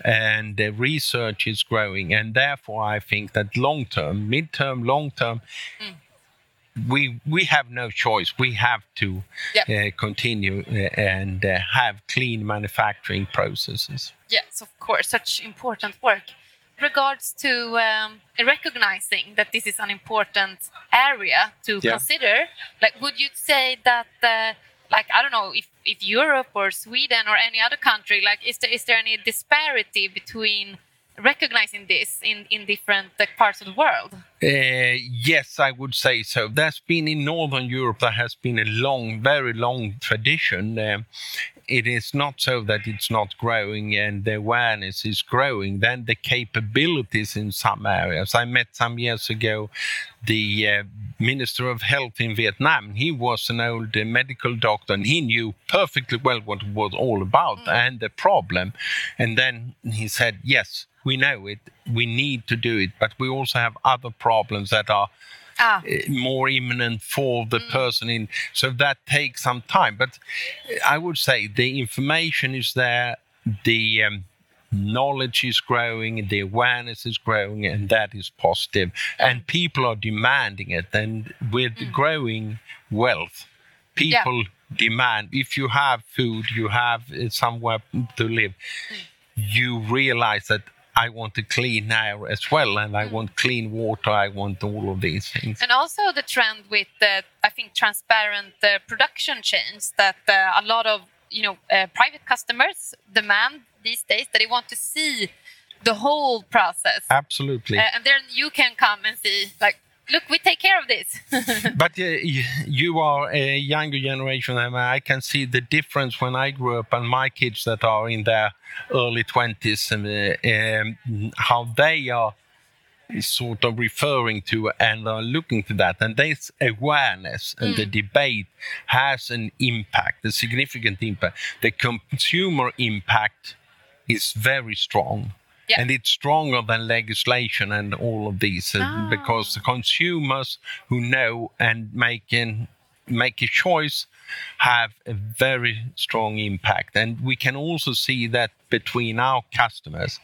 and the research is growing. And therefore, I think that long term, mid term, long term, we we have no choice. We have to Yep. uh, continue uh, and uh, have clean manufacturing processes. Yes, of course, such important work. Regards to um, recognizing that this is an important area to Yeah. consider, like, would you say that, uh, like, I don't know, if, if Europe or Sweden or any other country, like, is there is there any disparity between recognizing this in in different uh, parts of the world? Uh, yes, I would say so. There's been in Northern Europe, there has been a long, very long tradition. Um, it is not so that it's not growing and the awareness is growing, then the capabilities in some areas. I met some years ago the uh, Minister of Health in Vietnam. He was an old uh, medical doctor and he knew perfectly well what it was all about and the problem. And then he said, Yes, we know it, we need to do it, but we also have other problems that are Ah, uh, more imminent for the person in so that takes some time. But uh, i would say the information is there the um, knowledge is growing the awareness is growing and that is positive. And people are demanding it and with the growing wealth. People demand if you have food you have uh, somewhere to live you realize that I want a clean air as well, and I want clean water. I want all of these things. And also the trend with the, I think, transparent uh, production chains that uh, a lot of you know uh, private customers demand these days that they want to see the whole process, Absolutely. uh, and then you can come and see like, look, we take care of this. but uh, you are a younger generation, and I can see the difference when I grew up and my kids that are in their early 20s and uh, um, how they are sort of referring to and are looking to that. And this awareness and the debate has an impact, a significant impact. The consumer impact is very strong. Yeah. And it's stronger than legislation and all of these uh, Ah. because the consumers who know and make an, make a choice have a very strong impact. And we can also see that between our customers,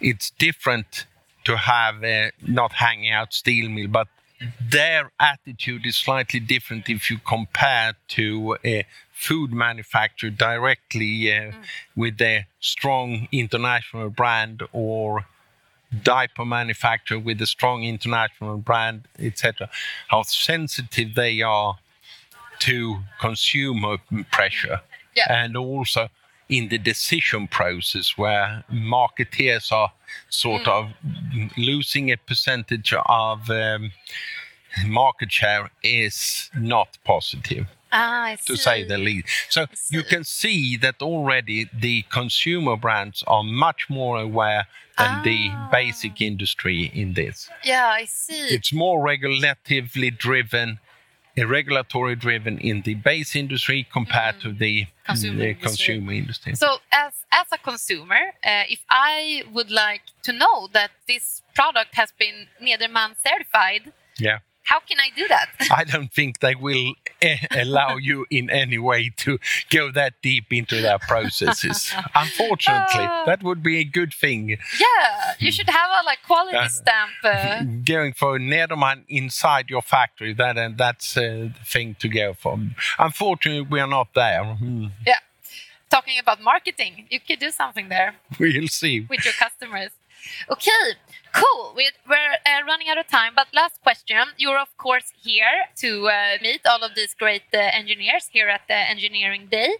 it's different to have uh, not hanging out steel mill, but their attitude is slightly different if you compare to a food manufacturer directly uh, with a strong international brand or diaper manufacturer with a strong international brand, etc. How sensitive they are to consumer pressure, Yeah. and also in the decision process where marketeers are sort of losing a percentage of um, market share is not positive Ah, to say the least. So you can see that already the consumer brands are much more aware than the Ah. basic industry in this. Yeah, I see. It's more regulatively driven, regulatory driven in the base industry compared to the, Mm. Consumer the industry. consumer industry. So, as as a consumer, uh, if I would like to know that this product has been Nederman certified, yeah. How can I do that? I don't think they will eh, allow you in any way to go that deep into their processes. Unfortunately, Ah. that would be a good thing. yeah, you should have a like quality Uh, stamp. Uh, Going for Nederman inside your factory, that and that's uh, the thing to go for. Unfortunately, we are not there. Hmm. yeah. Talking about marketing, you could do something there. We'll see. with your customers. Okay, cool. We're, uh, running out of time, but last question. You're, of course, here to uh, meet all of these great uh, engineers here at the Engineering Day.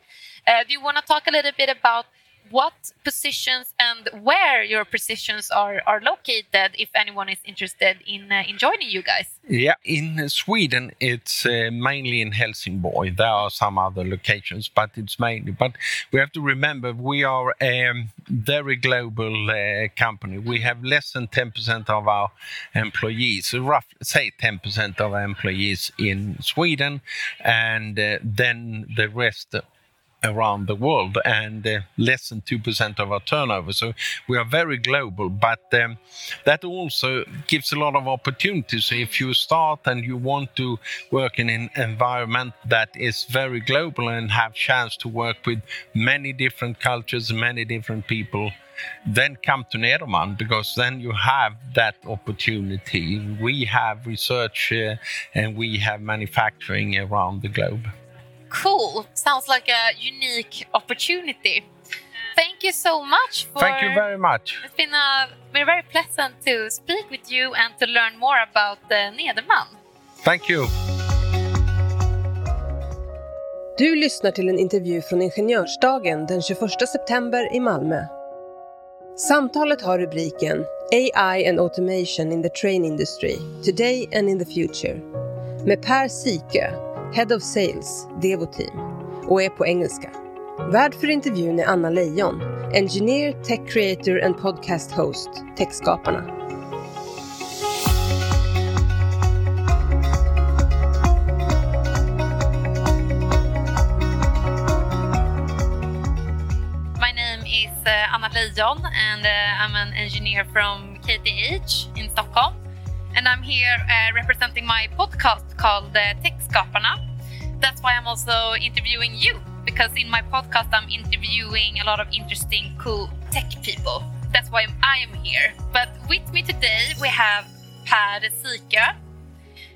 Uh, do you want to talk a little bit about what positions and where your positions are, are located if anyone is interested in, uh, in joining you guys? Yeah, in Sweden, it's uh, mainly in Helsingborg. There are some other locations, but it's mainly. But we have to remember we are a very global uh, company. We have less than 10% of our employees, roughly say 10% of our employees in Sweden, and uh, then the rest around the world and uh, less than 2% of our turnover. So we are very global, but um, that also gives a lot of opportunities. So if you start and you want to work in an environment that is very global and have chance to work with many different cultures, many different people, then come to Nederman because then you have that opportunity. We have research uh, and we have manufacturing around the globe. Cool. Sounds like a unique opportunity. Thank you so much for Thank you very much. It's been uh, been very pleasant to speak with you and to learn more about uh, Nederman. Thank you. Du lyssnar till en intervju från Ingenjörsdagen den 21 september i Malmö. Samtalet har rubriken AI and automation in the train industry, today and in the future med Per Sikö, Head of Sales, Devo Team och är på engelska. Värd för intervjun är Anna Leijon, Engineer, Tech Creator and Podcast Host, Techskaparna. My name is uh, Anna Leijon and uh, I'm an engineer from KTH in Stockholm. And I'm here uh, representing my podcast called uh, Techskaparna. That's why I'm also interviewing you because in my podcast I'm interviewing a lot of interesting, cool tech people. That's why I am here. But with me today we have Per Sikö,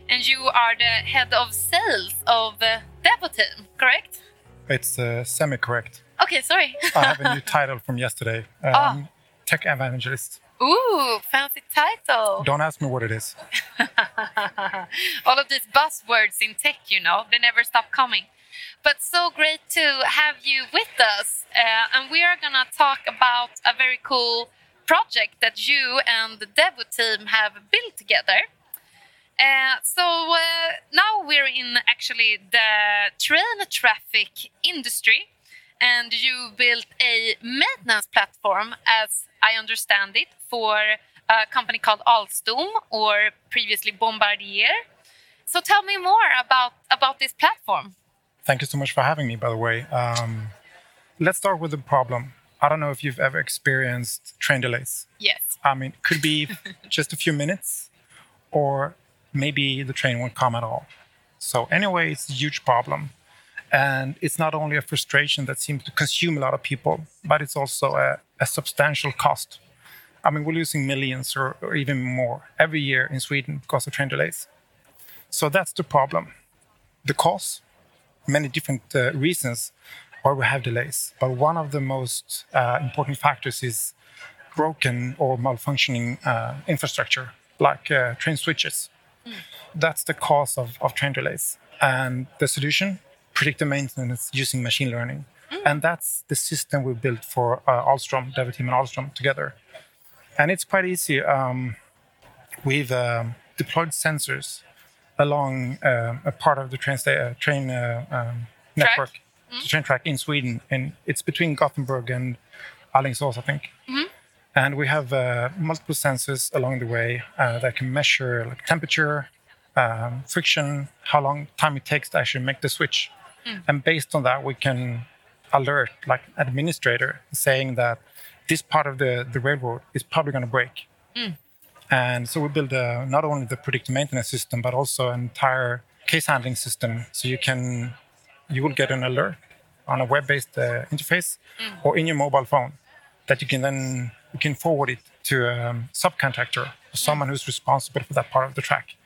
and you are the head of sales of uh, Devoteam, correct? It's uh, semi correct. Okay, sorry. I have a new title from yesterday um, Ah. Tech Evangelist. Ooh, fancy title. Don't ask me what it is. All of these buzzwords in tech, you know, they never stop coming. But so great to have you with us. Uh, and we are going to talk about a very cool project that you and the Devoteam have built together. Uh, so uh, now we're in actually the train traffic industry, and you built a maintenance platform, as I understand it, for a company called Alstom or previously Bombardier. So tell me more about about this platform. Thank you so much for having me, by the way. Um, let's start with the problem. I don't know if you've ever experienced train delays. Yes. I mean, it could be just a few minutes, or maybe the train won't come at all. So anyway, it's a huge problem. And it's not only a frustration that seems to consume a lot of people, but it's also a, a substantial cost. I mean, we're losing millions or, or even more every year in Sweden because of train delays. So that's the problem. The cause, many different uh, reasons why we have delays. But one of the most uh, important factors is broken or malfunctioning uh, infrastructure, like uh, train switches. That's the cause of, of train delays. And the solution, predictive maintenance using machine learning. And that's the system we built for uh, Alstom, Devoteam and Alstom together. And it's quite easy. Um, we've um, deployed sensors along um, a part of the train, sta- uh, train uh, um, network, the train track in Sweden. And it's between Gothenburg and Alingsås, I think. And we have uh, multiple sensors along the way uh, that can measure like temperature, um, friction, how long time it takes to actually make the switch. And based on that, we can alert like administrator saying that this part of the, the railroad is probably going to break. And so we build uh, not only the predictive maintenance system, but also an entire case handling system. So you can, you will get an alert on a web-based uh, interface or in your mobile phone that you can then you can forward it to a um, subcontractor or someone who's responsible for that part of the track.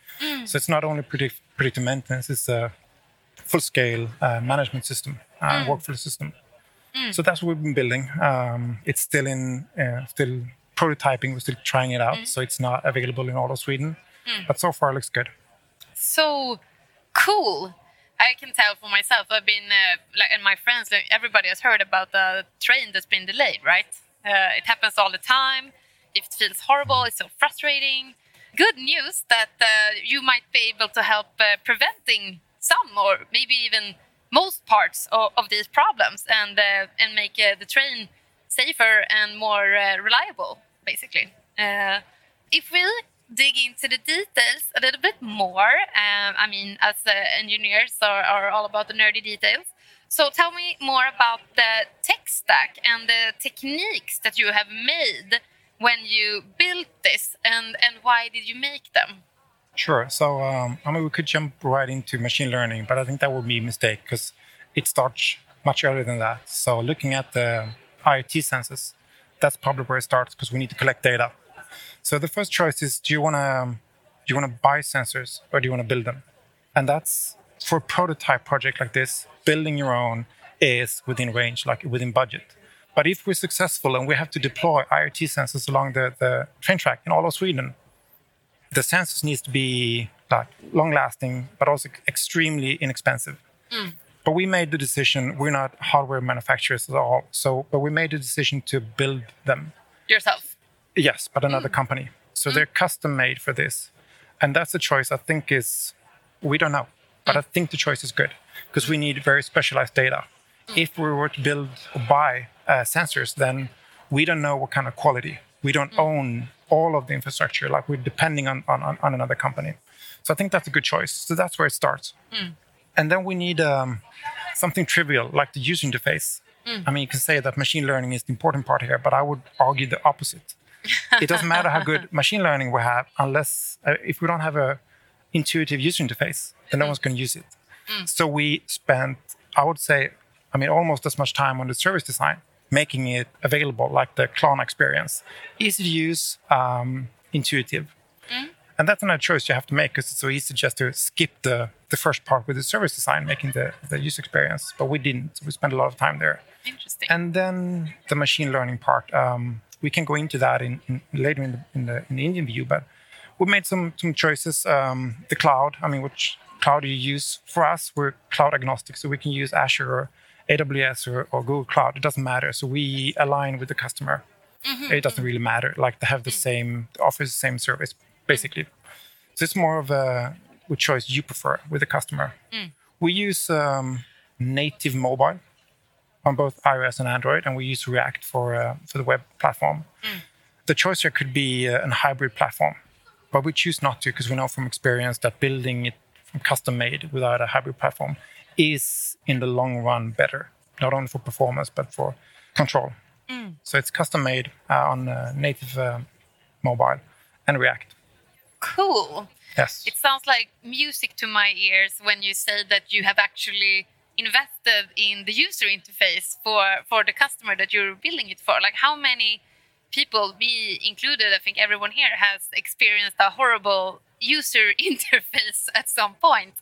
So it's not only predict, predictive maintenance; it's a full-scale uh, management system, uh, workflow system. So that's what we've been building. Um, it's still in uh, still prototyping. We're still trying it out, so it's not available in all of Sweden. But so far, it looks good. so cool. I can tell for myself. I've been uh, like, and my friends, like, everybody has heard about the train that's been delayed, right? Uh, it happens all the time. It feels horrible. It's so frustrating. Good news that uh, you might be able to help uh, preventing some, or maybe even most parts of, of these problems, and uh, and make uh, the train safer and more uh, reliable, basically. If we dig into the details a little bit more, um, I mean, as uh, engineers are, are all about the nerdy details. So tell me more about the tech stack and the techniques that you have made when you built this, and and why did you make them? Sure. So, um, I mean, we could jump right into machine learning, but I think that would be a mistake because it starts much earlier than that. So, looking at the IoT sensors, that's probably where it starts because we need to collect data. So, the first choice is: do you want to do you want to buy sensors or do you want to build them? And that's for a prototype project like this. Building your own is within range, like within budget. But if we're successful and we have to deploy IoT sensors along the, the train track in all of Sweden, the sensors needs to be like long lasting, but also extremely inexpensive. Mm. But we made the decision. We're not hardware manufacturers at all. So, but we made the decision to build them. Yourself. Yes, but another mm. company. So mm. they're custom made for this, and that's a choice. I think is we don't know, but I think the choice is good because we need very specialized data. If we were to build or buy uh, sensors, then we don't know what kind of quality. We don't own all of the infrastructure. Like we're depending on, on, on another company. So I think that's a good choice. So that's where it starts. And then we need um, something trivial like the user interface. I mean, you can say that machine learning is the important part here, but I would argue the opposite. it doesn't matter how good machine learning we have unless uh, if we don't have a intuitive user interface, then no one's going to use it. So we spent, I would say, I mean, almost as much time on the service design, making it available, like the Klarna experience, easy to use, um, intuitive. And that's another choice you have to make because it's so easy just to skip the, the first part with the service design, making the, the user experience. But we didn't. We spent a lot of time there. Interesting. And then the machine learning part. Um, we can go into that in, in later in the, in the in the Indian view, but we made some some choices. Um, the cloud. I mean, which cloud do you use? For us, we're cloud agnostic, so we can use Azure or AWS or, or Google Cloud. It doesn't matter. So we align with the customer. It doesn't really matter. Like they have the same, they offer the same service, basically. So it's more of a which choice you prefer with the customer. We use um, native mobile on both iOS and Android, and we use React for uh, for the web platform. The choice here could be uh, a hybrid platform, but we choose not to because we know from experience that building it from custom made without a hybrid platform is in the long run better, not only for performance but for control. So it's custom made uh, on uh, native um, mobile, and React. Cool. Yes. It sounds like music to my ears when you say that you have actually invested in the user interface for for the customer that you're building it for. Like how many people, me included, I think everyone here has experienced a horrible user interface at some point,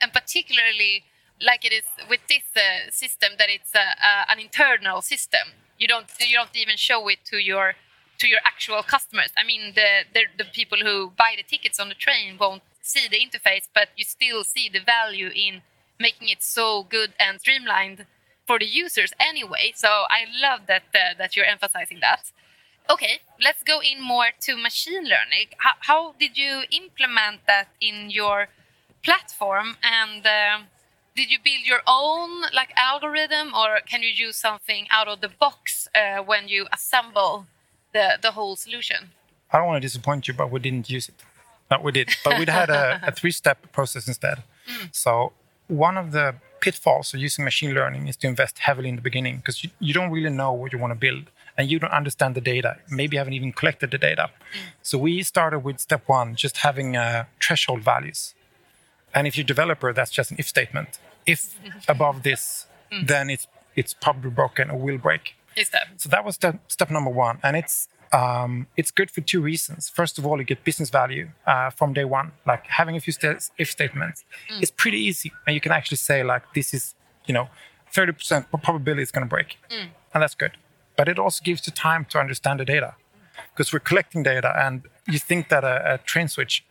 and particularly like it is with this uh, system that it's a, a, an internal system. You don't you don't even show it to your to your actual customers. I mean, the, the the people who buy the tickets on the train won't see the interface, but you still see the value in making it so good and streamlined for the users anyway. So I love that uh, that you're emphasizing that. Okay, let's go in more to machine learning. How, how did you implement that in your platform and uh, did you build your own like algorithm or can you use something out of the box uh, when you assemble the, the whole solution? I don't want to disappoint you but we didn't use it. No we did. But we had a, a three-step process instead. Mm. so one of the pitfalls of using machine learning is to invest heavily in the beginning because you, you don't really know what you want to build and you don't understand the data. Maybe you haven't even collected the data. Mm. so we started with step one just having uh, threshold values. And if you're a developer that's just an if statement if above this, mm. then it's it's probably broken or will break. Is that? So that was step, step number one, and it's um, it's good for two reasons. First of all, you get business value uh, from day one. Like having a few st- if statements mm. is pretty easy, and you can actually say like this is you know 30% probability it's going to break, mm. and that's good. But it also gives you time to understand the data because we're collecting data, and you think that a, a train switch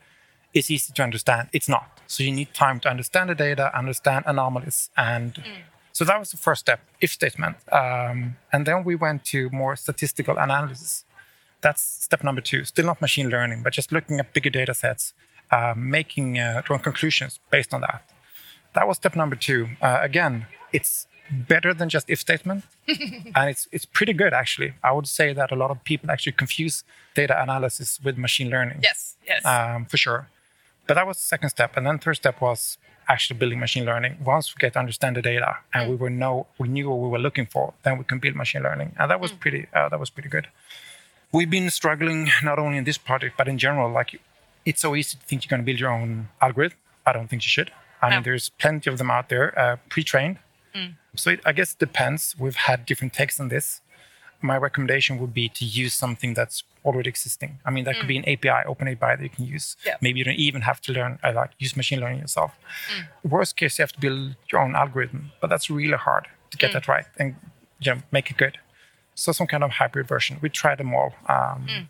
is easy to understand. It's not. So you need time to understand the data, understand anomalies, and mm. so that was the first step, if statement. Um, and then we went to more statistical analysis. That's step number two. Still not machine learning, but just looking at bigger data sets, uh, making uh, drawing conclusions based on that. That was step number two. Uh, again, it's better than just if statement, and it's it's pretty good actually. I would say that a lot of people actually confuse data analysis with machine learning. Yes, yes, um, for sure. But that was the second step, and then third step was actually building machine learning. Once we get to understand the data and mm. we were know we knew what we were looking for, then we can build machine learning, and that was mm. pretty uh, that was pretty good. We've been struggling not only in this project but in general. Like it's so easy to think you're going to build your own algorithm. I don't think you should. I mean, there's plenty of them out there, uh, pre-trained. Mm. So it, I guess it depends. We've had different takes on this my recommendation would be to use something that's already existing. I mean, that mm. could be an API, open API that you can use. Yeah. Maybe you don't even have to learn, uh, like use machine learning yourself. Mm. Worst case, you have to build your own algorithm, but that's really hard to get mm. that right and you know, make it good. So some kind of hybrid version. We try them all. Um, mm.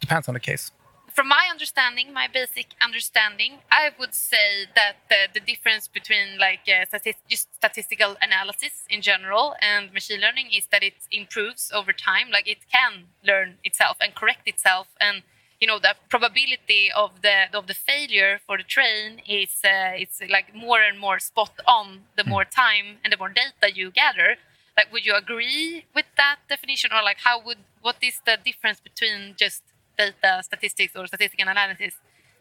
depends on the case from my understanding, my basic understanding, I would say that the, the difference between like uh, stati- just statistical analysis in general and machine learning is that it improves over time. Like it can learn itself and correct itself, and you know the probability of the of the failure for the train is uh, it's like more and more spot on the more time and the more data you gather. Like, would you agree with that definition, or like how would what is the difference between just data statistics or statistical analysis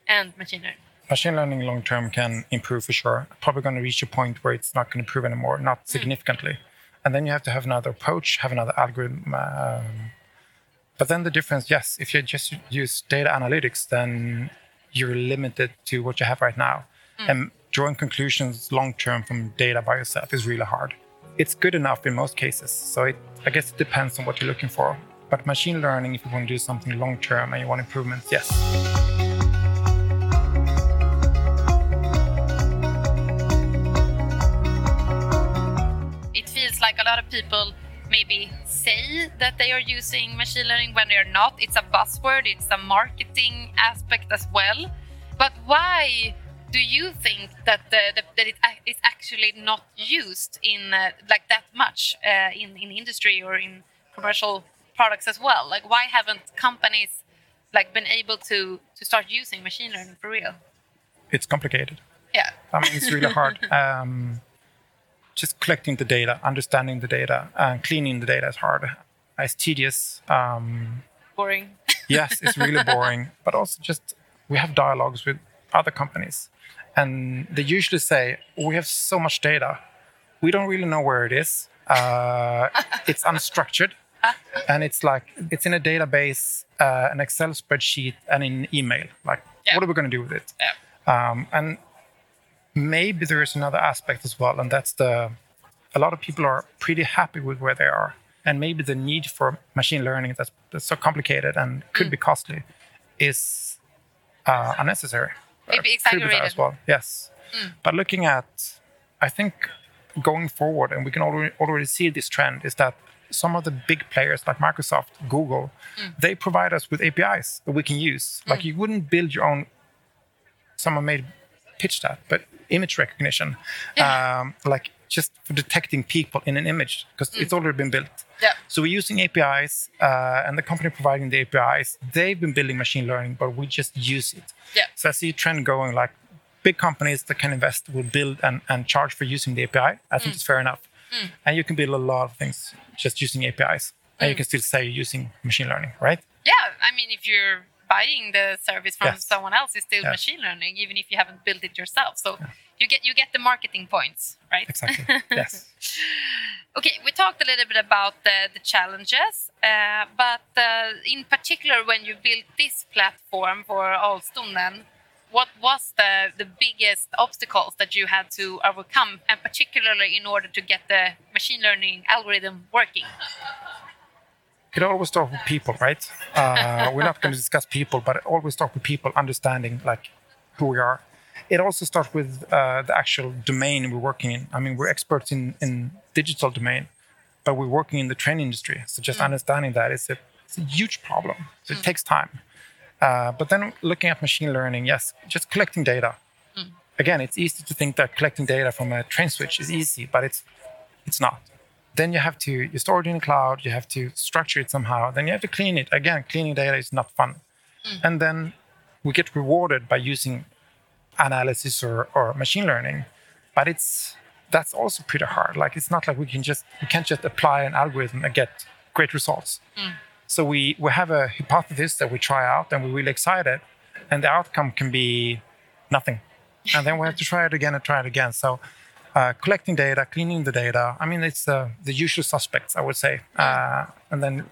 and machine learning? Machine learning long term can improve for sure. Probably going to reach a point where it's not going to improve anymore, not hmm. significantly. Mm. And then you have to have another approach, have another algorithm. Um, but then the difference, yes, if you just use data analytics, then you're limited to what you have right now. Mm. And drawing conclusions long term from data by yourself is really hard. It's good enough in most cases. So it, I guess it depends on what you're looking for. But machine learning, if you want to do something long term and you want improvements, yes. It feels like a lot of people maybe say that they are using machine learning when they are not. It's a buzzword, it's a marketing aspect as well. But why do you think that the, the, that it is actually not used in uh, like that much uh, in in industry or in commercial products as well? Like, why haven't companies like been able to to start using machine learning for real? It's complicated. Yeah, I mean, it's really hard. Um, just collecting the data, understanding the data, and cleaning the data is hard. It's tedious. Um, boring. yes, it's really boring. But also, just we have dialogues with other companies, and they usually say, "We have so much data, we don't really know where it is. Uh, it's unstructured." and it's like it's in a database, uh, an Excel spreadsheet, and in email. Like, Yeah. what are we going to do with it? Yeah. Um, and maybe there is another aspect as well, and that's the a lot of people are pretty happy with where they are, and maybe the need for machine learning that's, that's so complicated and could Mm. be costly is uh, unnecessary. Maybe exaggerated. as well. Yes, but looking at, I think going forward, and we can already already see this trend is that some of the big players like Microsoft, Google, they provide us with APIs that we can use. Like you wouldn't build your own someone made pitch that, but image recognition, um, like just for detecting people in an image, because it's already been built. Yeah. So we're using APIs, uh, and the company providing the APIs, they've been building machine learning, but we just use it. Yeah. So I see a trend going like big companies that can invest will build and, and charge for using the API. I think it's fair enough. And you can build a lot of things just using APIs. And you can still say you're using machine learning, right? Yeah, I mean, if you're buying the service from Yes. someone else, it's still Yeah. machine learning, even if you haven't built it yourself. So you get you get the marketing points, right? Exactly. yes. Okay, we talked a little bit about the, the challenges, uh, but uh, in particular, when you built this platform for Alstonen, what was the, the biggest obstacles that you had to overcome, and particularly in order to get the machine learning algorithm working? it always starts with people, right? Uh, we're not going to discuss people, but it always starts with people understanding like who we are. It also starts with uh, the actual domain we're working in. I mean, we're experts in, in digital domain, but we're working in the train industry. So just understanding that is a, it's a huge problem. So it takes time. Uh, but then looking at machine learning, yes, just collecting data. Hmm. Again, it's easy to think that collecting data from a train switch is easy, but it's it's not. Then you have to you store it in the cloud you have to structure it somehow then you have to clean it. Again cleaning data is not fun. Hmm. And then we get rewarded by using analysis or, or machine learning but it's that's also pretty hard. Like it's not like we can just we can't just apply an algorithm and get great results hmm. So we we have a hypothesis that we try out and we're really excited and the outcome can be nothing and then we have to try it again and try it again so uh, collecting data, cleaning the data. I mean, it's uh, the usual suspects, I would say. Uh, and then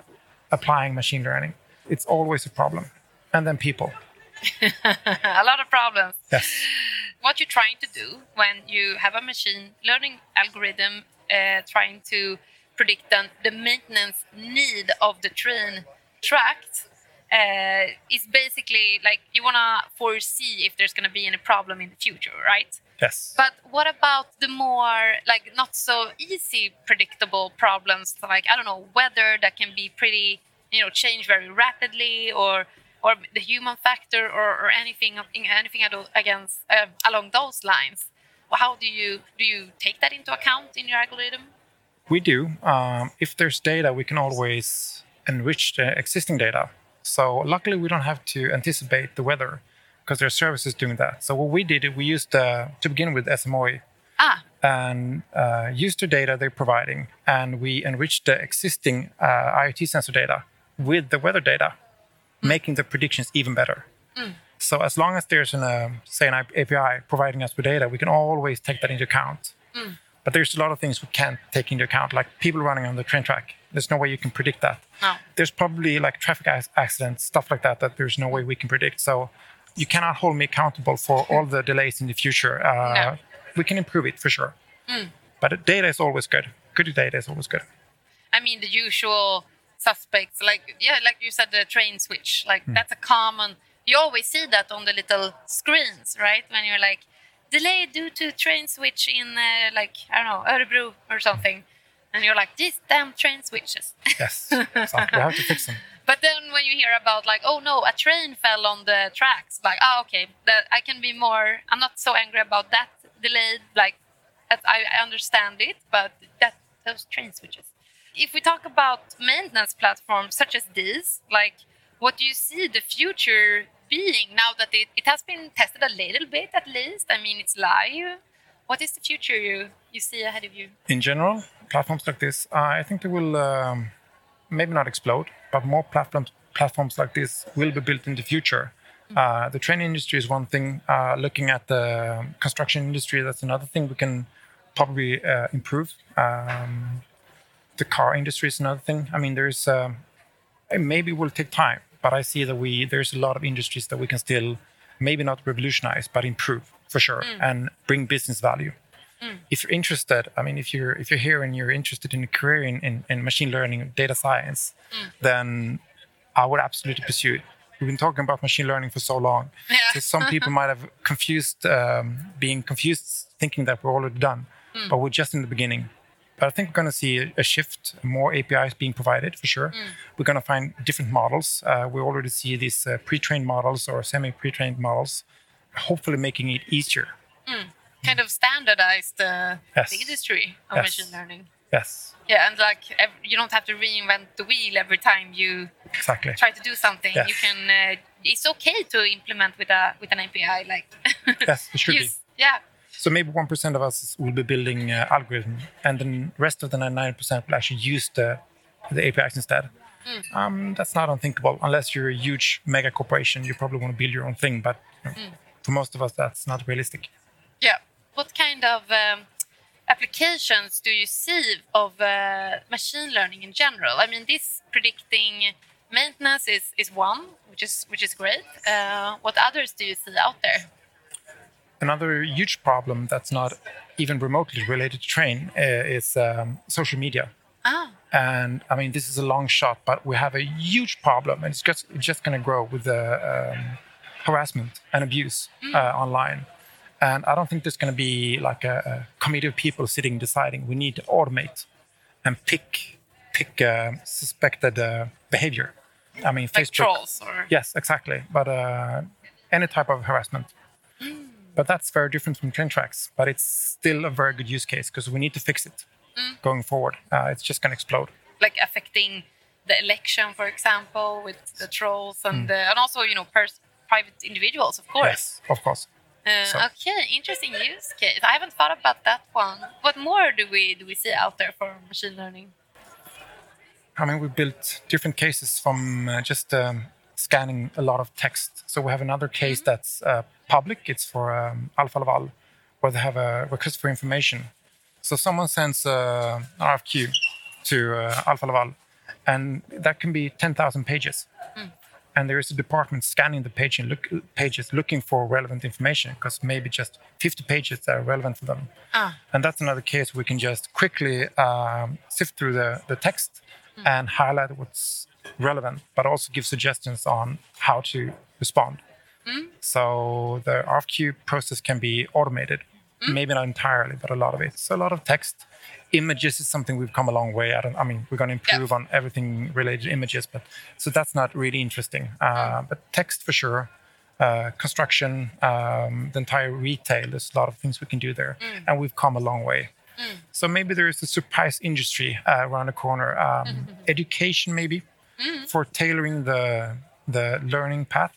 applying machine learning. It's always a problem. And then people. a lot of problems. Yes. what you're trying to do when you have a machine learning algorithm uh, trying to predict the, the maintenance need of the train tract uh, is basically like you want to foresee if there's going to be any problem in the future, right? Yes. But what about the more like not so easy predictable problems like I don't know weather that can be pretty you know change very rapidly or or the human factor or, or anything anything against uh, along those lines. How do you do you take that into account in your algorithm? We do. Um, if there's data, we can always enrich the existing data. So luckily, we don't have to anticipate the weather because there are services doing that. So what we did, we used uh, to begin with SMHI Ah, and uh, used the data they're providing, and we enriched the existing uh, IoT sensor data with the weather data, making the predictions even better. So as long as there's an uh, say an API providing us with data, we can always take that into account. But there's a lot of things we can't take into account, like people running on the train track. There's no way you can predict that. no. There's probably like traffic accidents, stuff like that, that there's no way we can predict. So you cannot hold me accountable for all the delays in the future. Uh, No. We can improve it for sure. But data is always good. Good data is always good. I mean the usual suspects, like yeah, like you said, the train switch. Like that's a common. You always see that on the little screens, right? When you're like delayed due to train switch in uh, like I don't know Örebro or something, and you're like these damn train switches. Yes. so we have to fix them. But then when you hear about like, oh no, a train fell on the tracks, like, oh okay, that I can be more. I'm not so angry about that delayed. Like, I, I understand it, but that those train switches. If we talk about maintenance platforms such as these, like, what do you see the future being now that it, it has been tested a little bit at least? I mean, it's live. What is the future you you see ahead of you? In general, platforms like this, uh, I think they will um, maybe not explode, but more platforms platforms like this will be built in the future. Uh, the train industry is one thing. Uh, looking at the construction industry, that's another thing we can probably uh, improve. Um, the car industry is another thing. I mean, there's um, maybe it will take time, but I see that we there's a lot of industries that we can still maybe not revolutionize, but improve for sure mm. and bring business value. Mm. If you're interested, I mean, if you're if you're here and you're interested in a career in, in, in machine learning, data science, mm. then I would absolutely pursue it. We've been talking about machine learning for so long. Yeah. So some people might have confused, um, being confused, thinking that we're already done, but we're just in the beginning. But I think we're going to see a, a shift, more APIs being provided for sure. We're going to find different models. Uh, we already see these uh, pre-trained models or semi-pre-trained models, hopefully making it easier. Kind of standardized uh, Yes. the industry of Yes. machine learning. Yes, Yeah, and like ev- you don't have to reinvent the wheel every time you exactly. try to do something. Yes. You can. Uh, it's okay to implement with a with an API. Like Yes, it should be. Yeah. So maybe one percent of us will be building uh, algorithm, and then rest of the ninety-nine percent will actually use the the APIs instead. Um, that's not unthinkable unless you're a huge mega corporation. You probably want to build your own thing, but you know, for most of us, that's not realistic. Yeah. What kind of um, applications do you see of uh, machine learning in general? I mean, this predicting maintenance is, is one, which is which is great. Uh, what others do you see out there? Another huge problem that's not even remotely related to train uh, is um, social media. Ah, and I mean this is a long shot, but we have a huge problem, and it's just it's just going to grow with the um, harassment and abuse uh, online. And I don't think there's going to be like a, a committee of people sitting deciding we need to automate and pick pick uh, suspected uh, behavior. I mean, like Facebook. trolls or Yes, exactly. But uh, any type of harassment. But that's very different from train tracks. But it's still a very good use case because we need to fix it going forward. Uh, it's just going to explode. like affecting the election, for example, with the trolls and uh, and also you know pers- private individuals, of course. Yes, of course. Uh, So- Okay, interesting use case. I haven't thought about that one. What more do we do we see out there for machine learning? I mean, we built different cases from uh, just um, scanning a lot of text. So we have another case that's uh, public. It's for um, Alfa Laval, where they have a request for information. So someone sends uh, an RFQ to uh, Alfa Laval, and that can be 10,000 pages. And there is a department scanning the page and look, pages looking for relevant information because maybe just 50 pages are relevant for them. Ah. And that's another case we can just quickly um, sift through the, the text and highlight what's relevant, but also give suggestions on how to respond. So the RFQ process can be automated, maybe not entirely, but a lot of it. So a lot of text. Images is something we've come a long way. I don't. I mean, we're going to improve on everything related to images, but so that's not really interesting. Uh, but text for sure. Uh, construction, um, the entire retail. There's a lot of things we can do there, and we've come a long way. So maybe there is a surprise industry uh, around the corner. Um, education, maybe, for tailoring the the learning path.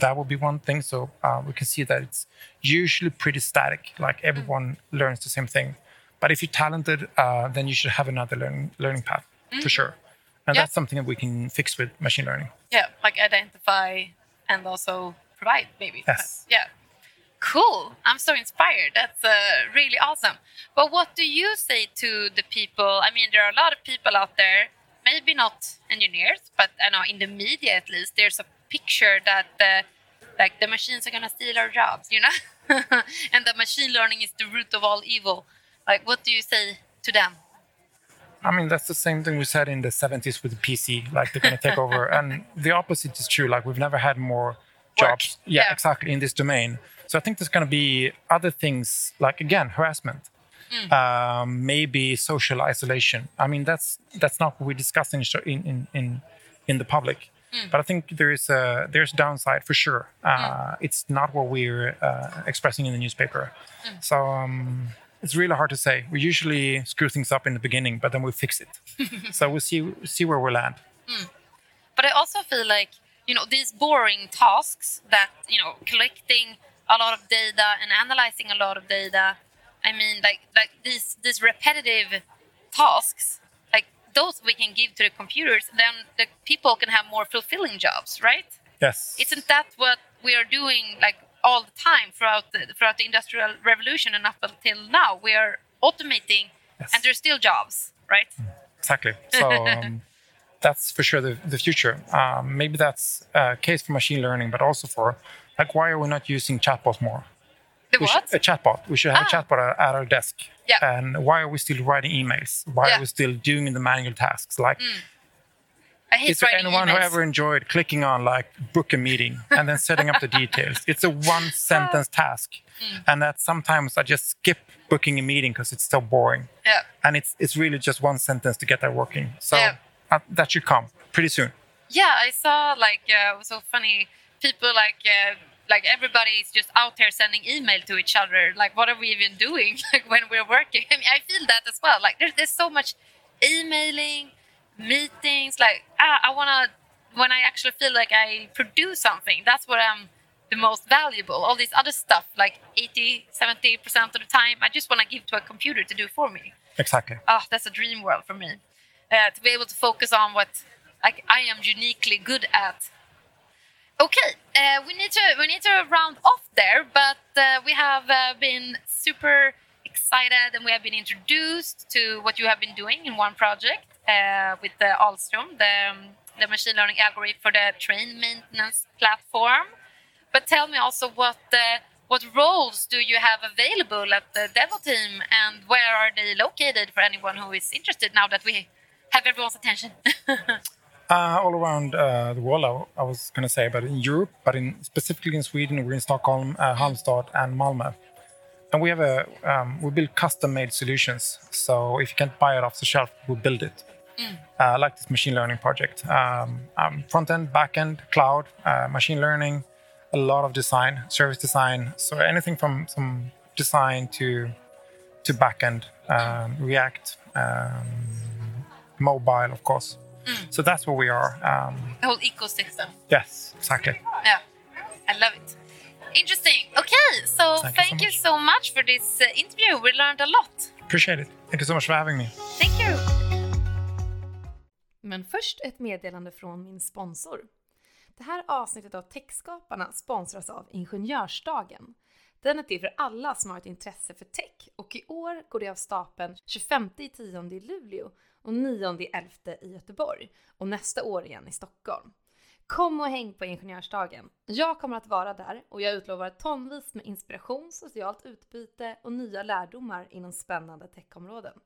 That would be one thing. So uh, we can see that it's usually pretty static. Like everyone learns the same thing. But if you're talented, uh, then you should have another learning learning path for sure. And Yeah. that's something that we can fix with machine learning. Yeah, like identify and also provide, maybe. Yes. Yeah. Cool. I'm so inspired. That's uh, really awesome. But what do you say to the people? I mean, there are a lot of people out there, maybe not engineers, but I know in the media at least, there's a picture that uh, like the machines are gonna steal our jobs, you know, and that machine learning is the root of all evil. Like, what do you say to them? I mean, that's the same thing we said in the 70s with the PC, like they're going to take over. And the opposite is true. Like, we've never had more jobs. Yeah, Yeah. exactly, in this domain. So I think there's going to be other things, like, again, harassment, um, maybe social isolation. I mean, that's that's not what we discuss in, in, in, in, in the public. But I think there is a there's downside for sure. Uh, It's not what we're uh, expressing in the newspaper. So um, it's really hard to say. We usually screw things up in the beginning, but then we fix it. so we'll see see where we land. but I also feel like you know these boring tasks that you know collecting a lot of data and analyzing a lot of data. I mean, like like these these repetitive tasks, those we can give to the computers, then the people can have more fulfilling jobs, right? Yes. Isn't that what we are doing like all the time throughout the throughout the industrial revolution and up until now? We are automating, Yes. and there's still jobs, right? exactly. So um, that's for sure the, the future. Um, maybe that's a case for machine learning, but also for like why are we not using chatbots more? The We what? should- a chatbot. We should have Ah. a chatbot at, at our desk. Yeah. And why are we still writing emails? Why Yeah. are we still doing the manual tasks? Like, I hate is there anyone who ever enjoyed clicking on like book a meeting and then setting up the details? It's a one sentence task, Mm. and that sometimes I just skip booking a meeting because it's so boring. Yeah. And it's it's really just one sentence to get that working. So Yeah. uh, that should come pretty soon. Yeah, I saw like uh, it was so funny. People like uh, like everybody's just out there sending email to each other. Like, what are we even doing? Like when we're working. I mean, I feel that as well. Like, there's there's so much emailing, meetings. Like, ah, I wanna when I actually feel like I produce something. That's what I'm the most valuable. All this other stuff, like 80, 70 percent of the time, I just want to give to a computer to do for me Exactly. oh, that's a dream world for me. Uh, to be able to focus on what like, I am uniquely good at. Okay, uh, we need to we need to round off there, but uh, we have uh, been super excited and we have been introduced to what you have been doing in one project uh, with the Alstom, the, um, the machine learning algorithm for the train maintenance platform. But tell me also what uh, what roles do you have available at the Devoteam, and where are they located for anyone who is interested? Now that we have everyone's attention. Uh, all around uh, the world, I, I was going to say, but in Europe, but in specifically in Sweden, we're in Stockholm, uh, Halmstad, and Malmö. And we have a um, we build custom-made solutions. So if you can't buy it off the shelf, we build it. Uh, like this machine learning project, um, um, front end, back end, cloud, uh, machine learning, a lot of design, service design. So anything from some design to to back end, um, React, um, mobile, of course. So that's where we are. Um, the whole ecosystem. yes, exactly. Yeah, I love it. Interesting. Okay, so Thank thank, you so you, much. so much for this uh, interview. We learned a lot. Appreciate it. Thank you so much for having me. Thank you. Men först ett meddelande från min sponsor. Det här avsnittet av Techskaparna sponsras av Ingenjörsdagen. Den är till för alla som har ett intresse för tech och i år går det av stapeln 25 i 10 i Luleå och 9-11 i Göteborg och nästa år igen i Stockholm. Kom och häng på Ingenjörsdagen. Jag kommer att vara där och jag utlovar tonvis med inspiration, socialt utbyte och nya lärdomar inom spännande techområden.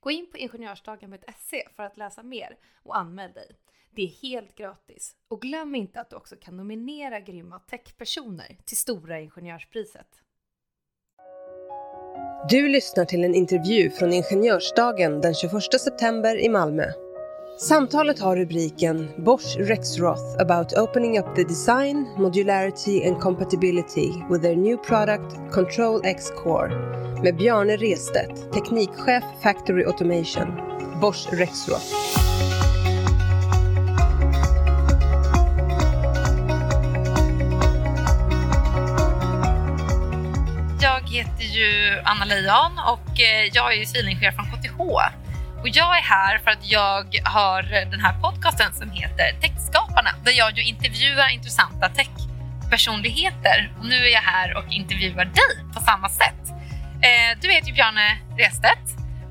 Gå in på ingenjörsdagen.se för att läsa mer och anmäl dig. Det är helt gratis. Och glöm inte att du också kan nominera grymma techpersoner till Stora Ingenjörspriset. Du lyssnar till en intervju från Ingenjörsdagen den 21 september i Malmö. Samtalet har rubriken Bosch Rexroth about opening up the design, modularity and compatibility with their new product Control X Core med Bjarne Restedt, teknikchef Factory Automation, Bosch Rexroth. Heter ju Anna Lejon och eh, jag är ju civilingenjör från KTH. Och jag är här för att jag har den här podcasten som heter Techskaparna där jag ju intervjuar intressanta techpersonligheter. Och nu är jag här och intervjuar dig på samma sätt. Eh, Du heter Bjarne Restedt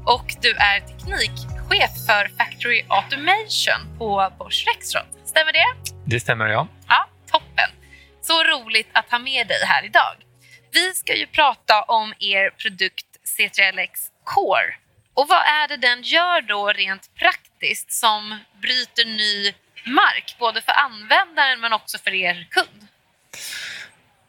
och du är teknikchef för Factory Automation på Bosch Rexroth. Stämmer det? Det stämmer, ja. Ja, toppen. Så roligt att ha med dig här idag. Vi ska ju prata om er produkt C3LX Core. Och vad är det den gör då rent praktiskt som bryter ny mark, både för användaren men också för er kund?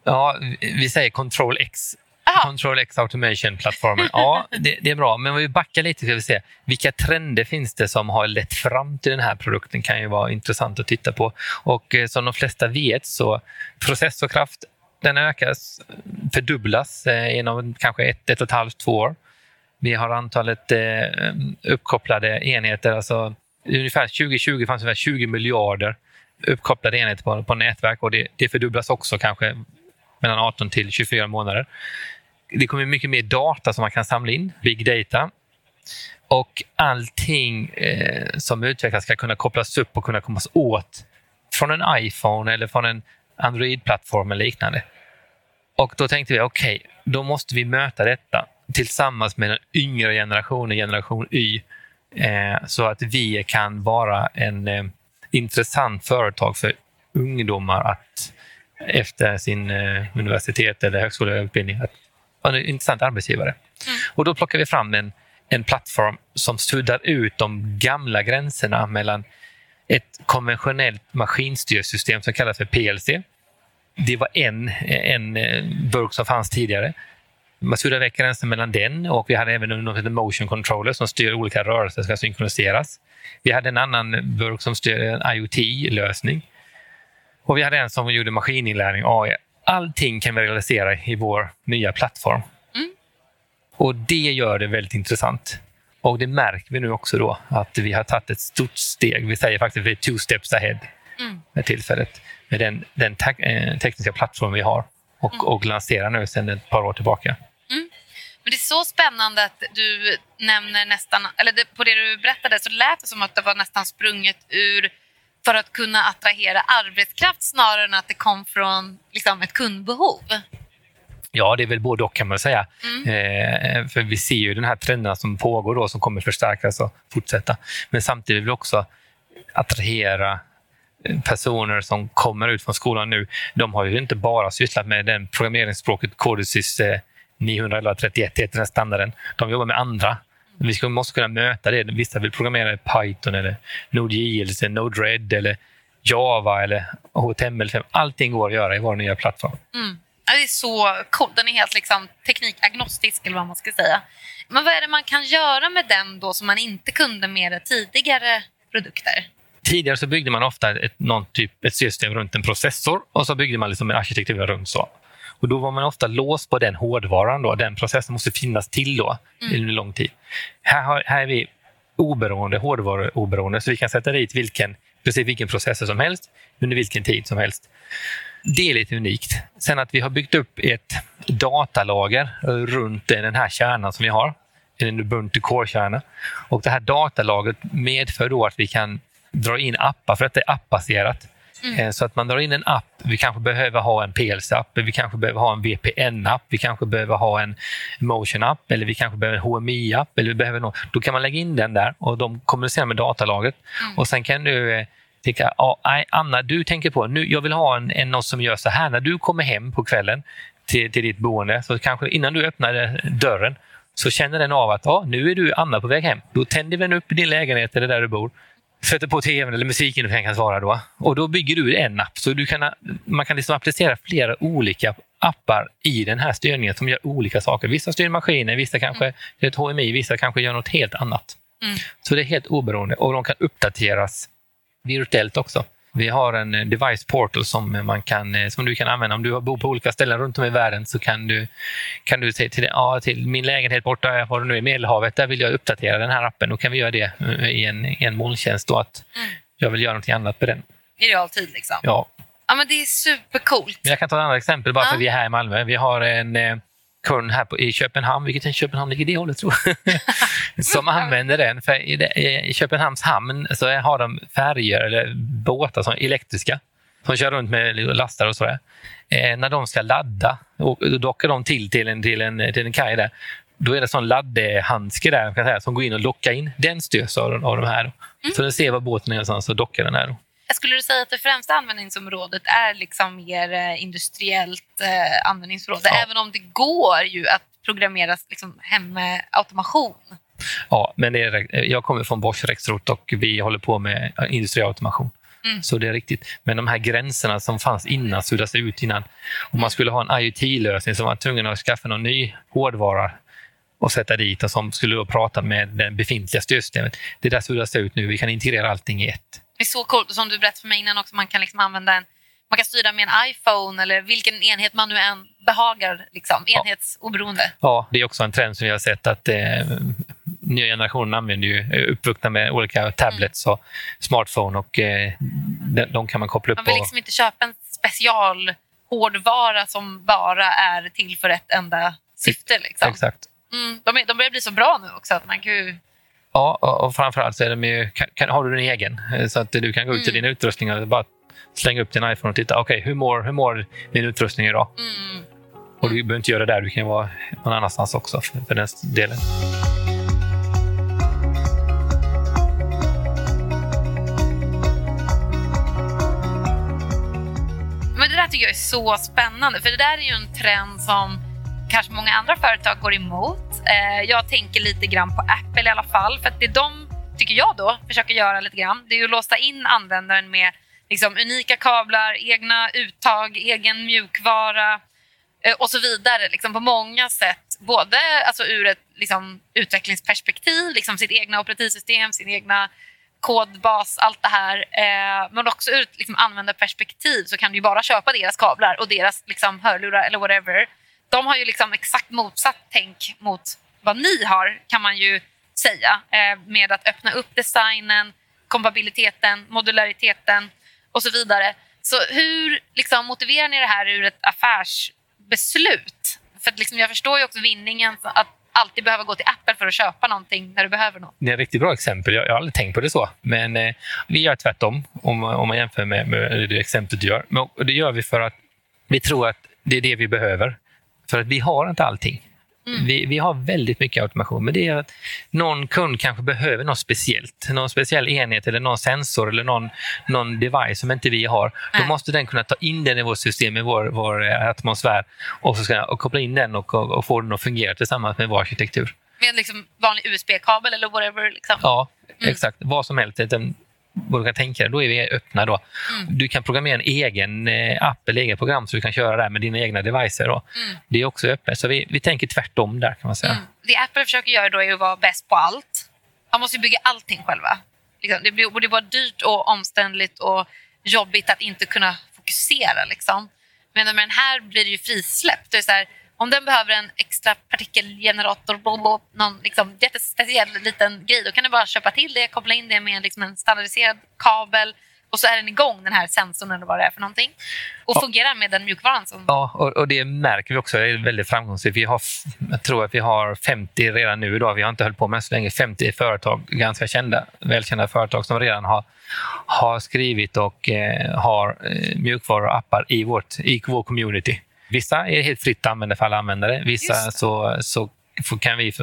ja vi säger Control X. Aha. Control X Automation-plattformen. Ja, det, det är bra. Men om vi backar lite ska vi se vilka trender finns det som har lett fram till den här produkten kan ju vara intressant att titta på. Och eh, som de flesta vet så processorkraft den ökas, fördubblas eh, inom kanske ett, ett och ett halvt, två år. Vi har antalet eh, uppkopplade enheter, alltså ungefär 2020 fanns det ungefär 20 miljarder uppkopplade enheter på, på nätverk och det, det fördubblas också kanske mellan 18 till 24 månader. Det kommer mycket mer data som man kan samla in, big data. Och allting eh, som utvecklas ska kunna kopplas upp och kunna kommas åt från en iPhone eller från en Android-plattform eller liknande. Och då tänkte vi, okej, okay, då måste vi möta detta tillsammans med den yngre generationen, generation Y, eh, så att vi kan vara en eh, intressant företag för ungdomar att efter sin eh, universitet eller högskoleutbildning att vara en intressant arbetsgivare. Och då plockar vi fram en, en plattform som suddar ut de gamla gränserna mellan ett konventionellt maskinstyrsystem som kallas för PLC. Det var en, en eh, burk som fanns tidigare. Man suddar väck gränsen mellan den och vi hade även heter motion controller som styr olika rörelser som ska synkroniseras. Vi hade en annan burk som styr en IoT-lösning. Och vi hade en som gjorde maskininlärning, AI. Allting kan vi realisera i vår nya plattform. Och det gör det väldigt intressant. Och det märker vi nu också då, att vi har tagit ett stort steg. Vi säger faktiskt att vi är two steps ahead Mm. med tillfället. Med den, den te- eh, tekniska plattform vi har och, och lanserar nu sedan ett par år tillbaka. Men det är så spännande att du nämner nästan, eller det, på det du berättade så lät det som att det var nästan sprunget ur för att kunna attrahera arbetskraft snarare än att det kom från liksom, ett kundbehov. Ja, det är väl både och kan man säga. Eh, för vi ser ju den här trenden som pågår då, som kommer förstärkas och fortsätta. Men samtidigt vill vi också attrahera personer som kommer ut från skolan nu. De har ju inte bara sysslat med den programmeringsspråket Codesys eh, 931 heter den standarden. De jobbar med andra. Vi ska, måste kunna möta det. Vissa vill programmera i Python, eller Node.js, eller Node-RED eller Java eller HTML5. Allting går att göra i vår nya plattform. Mm. Ja, det är så coolt. Den är helt liksom, teknikagnostisk, eller vad man ska säga. Men vad är det man kan göra med den då som man inte kunde med tidigare produkter? Tidigare så byggde man ofta ett, någon typ, ett system runt en processor och så byggde man liksom en arkitektur runt så. Och då var man ofta låst på den hårdvaran. Då. Den processen måste finnas till då Mm. under lång tid. Här, har, här är vi oberoende, hårdvaruoberoende, så vi kan sätta dit vilken, precis vilken processor som helst under vilken tid som helst. Det är lite unikt. Sen att vi har byggt upp ett datalager runt den här kärnan som vi har, en Ubuntu Core-kärna. Och det här datalagret medför då att vi kan dra in appar, för att det är appbaserat. Eh, Så att man drar in en app, vi kanske behöver ha en PLC-app, vi kanske behöver ha en VPN-app, vi kanske behöver ha en Motion-app eller vi kanske behöver en HMI-app. Eller vi behöver något. Då kan man lägga in den där och de kommunicerar med datalagret. Och sen kan du eh, ja, nej, Anna, du tänker på, nu, jag vill ha en, en något som gör så här. När du kommer hem på kvällen till, till ditt boende, så kanske innan du öppnar eh, dörren så känner den av att ja, nu är du Anna på väg hem. Då tänder den upp i din lägenhet eller där du bor sätter på tvn eller musiken kan svara då. Och då bygger du en app. Så du kan, man kan liksom applicera flera olika appar i den här styrningen som gör olika saker. Vissa styr maskiner, vissa kanske är ett HMI, vissa kanske gör något helt annat. Mm. Så det är helt oberoende och de kan uppdateras virtuellt också. Vi har en eh, device portal som, man kan, eh, som du kan använda. Om du bor på olika ställen runt om i världen så kan du, kan du säga till, ja, till min lägenhet borta var nu i Medelhavet, där vill jag uppdatera den här appen. Då kan vi göra det eh, i en, i en molntjänst. Då, att jag vill göra något annat med den. I realtid liksom. Ja. Ja, men det är supercoolt. Jag kan ta ett annat exempel bara Ja. för vi är här i Malmö. Vi har en kund här på, i Köpenhamn, vilket är Köpenhamn ligger det hållet tror jag, som använder den. För i, I Köpenhamns hamn så har de färger eller båtar som elektriska som kör runt med lastar och sådär. Eh, när de ska ladda, och, då dockar de till till en, till en, till en kaj där. Då är det en sån laddhandske där kan säga, som går in och lockar in. Den styrs av, av de här. Då. Så den ser var båten är någonstans och dockar den här. Då. Skulle du säga att det främsta användningsområdet är liksom mer eh, industriellt eh, användningsområde? Ja. Även om det går ju att programmera liksom, hem med automation. Ja, men det är, jag kommer från Bosch Rexroth och vi håller på med industriell automation. Mm. Så det är riktigt. Men de här gränserna som fanns innan suddas ut innan. Om man skulle ha en IoT-lösning som var tvungen att skaffa någon ny hårdvara och sätta dit och som skulle då prata med det befintliga styrsystemet. Det där suddas ut nu. Vi kan integrera allting i ett. Det är så coolt. Som du berättade för mig innan också, man kan liksom använda en man kan styra med en iPhone eller vilken enhet man nu än behagar. Liksom. Enhetsoberoende. Ja, det är också en trend som vi har sett att eh, nya generationen använder ju är uppvuxna med olika tablets och smartphone och eh, de, de kan man koppla upp Man vill liksom inte köpa en special hårdvara som bara är till för ett enda syfte. Liksom. Exakt. Mm, de, är, de börjar bli så bra nu också. Att man kan Ja, och, och framförallt så är de ju, kan, kan, har du din egen eh, så att du kan gå ut mm. till din utrustning och bara slänga upp din iPhone och titta. Okej, okay, hur, mår, hur mår din utrustning idag? Mm. Och du behöver inte göra det där. Du kan vara någon annanstans också för, för den delen. Men det där tycker jag är så spännande, för det där är ju en trend som kanske många andra företag går emot. Eh, jag tänker lite grann på Apple i alla fall. För att det de, tycker jag då, försöker göra lite grann, det är ju att låsa in användaren med liksom, unika kablar, egna uttag, egen mjukvara eh, och så vidare. Liksom, på många sätt. Både alltså, ur ett liksom, utvecklingsperspektiv, liksom, sitt egna operativsystem, sin egna kodbas, allt det här. Eh, men också ur ett liksom, användarperspektiv så kan du bara köpa deras kablar och deras liksom, hörlurar eller whatever. De har ju liksom exakt motsatt tänk mot vad ni har, kan man ju säga. Eh, med att öppna upp designen, kompabiliteten, modulariteten och så vidare. Så hur liksom, motiverar ni det här ur ett affärsbeslut? För liksom, jag förstår ju också vinningen att alltid behöva gå till Apple för att köpa någonting när du behöver något. Det är ett riktigt bra exempel. Jag, jag har aldrig tänkt på det så. Men eh, vi gör tvärtom om, om man jämför med, med det exemplet du gör. Men, och det gör vi för att vi tror att det är det vi behöver. För att vi har inte allting. Mm. Vi, vi har väldigt mycket automation, men det är att någon kund kanske behöver något speciellt. Någon speciell enhet eller någon sensor eller någon, någon device som inte vi har. Nej. Då måste den kunna ta in den i vårt system, i vår, vår eh, atmosfär och, så ska, och koppla in den och, och, och, få den att fungera tillsammans med vår arkitektur. Med en liksom vanlig USB-kabel eller whatever? Liksom. Ja, mm. exakt. Vad som helst. Vad du kan tänka dig, då är vi öppna. Då. Mm. Du kan programmera en egen eh, app eller egen program så du kan köra det med dina egna devices. Då. Mm. Det är också öppet. Så vi, vi tänker tvärtom där kan man säga. Mm. Det Apple försöker göra då är att vara bäst på allt. Man måste bygga allting själva. Liksom, det blir både dyrt och omständligt och jobbigt att inte kunna fokusera. Liksom. Men med den här blir det ju frisläppt. Det är så här, om den behöver en extra partikelgenerator, någon liksom jättespeciell liten grej, då kan du bara köpa till det, koppla in det med liksom en standardiserad kabel och så är den igång, den här sensorn eller vad det är för någonting. Och ja. fungerar med den mjukvaran. Som... Ja, och, och, det märker vi också är väldigt framgångsrikt. Vi har, jag tror att vi har 50 redan nu idag, vi har inte hållit på med så länge, 50 företag, ganska kända, välkända företag som redan har, har skrivit och eh, har eh, mjukvaror och appar i, vårt, i vår community. Vissa är helt fritt använda för alla användare. Vissa så, så kan vi,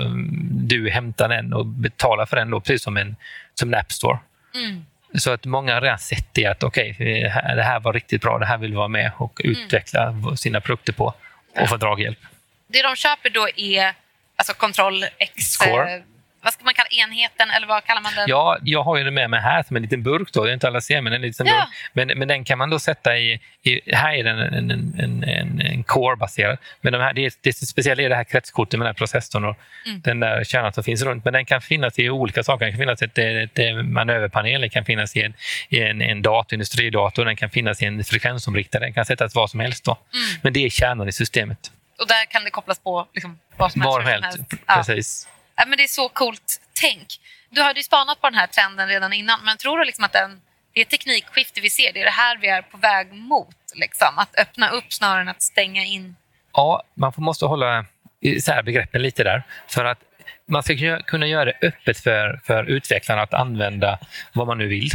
du hämta den och betala för den, då, precis som en, som en App Store. Mm. Så att många har redan sett det att okej, okay, det här var riktigt bra, det här vill vi vara med och mm. utveckla sina produkter på och få draghjälp. Det de köper då är alltså Control X Score. Vad ska man kalla enheten eller vad kallar man den? Ja, jag har ju den med mig här som en liten burk. Då. Det är inte alla ser, men en liten ja. burk. Men, men den kan man då sätta i... i här är den en, en, en, en core-baserad. Men de här, det, det speciella är det här kretskortet med den här processorn och mm. den där kärnan som finns runt. Men den kan finnas i olika saker. Den kan finnas i ett, ett, ett manöverpanel, den kan finnas i en, i en, en dator, industridator, den kan finnas i en frekvensomriktare. Den kan sättas vad som helst. Då. Mm. Men det är kärnan i systemet. Och där kan det kopplas på liksom, vad som helst? Var helst, precis. Ja. Ja, men det är så coolt tänk. Du hade ju spanat på den här trenden redan innan, men tror du liksom att den, det är teknikskifte vi ser? Det är det här vi är på väg mot? Liksom, att öppna upp snarare än att stänga in? Ja, man måste hålla isär begreppen lite där. För att man ska kunna göra det öppet för, för utvecklarna att använda vad man nu vill.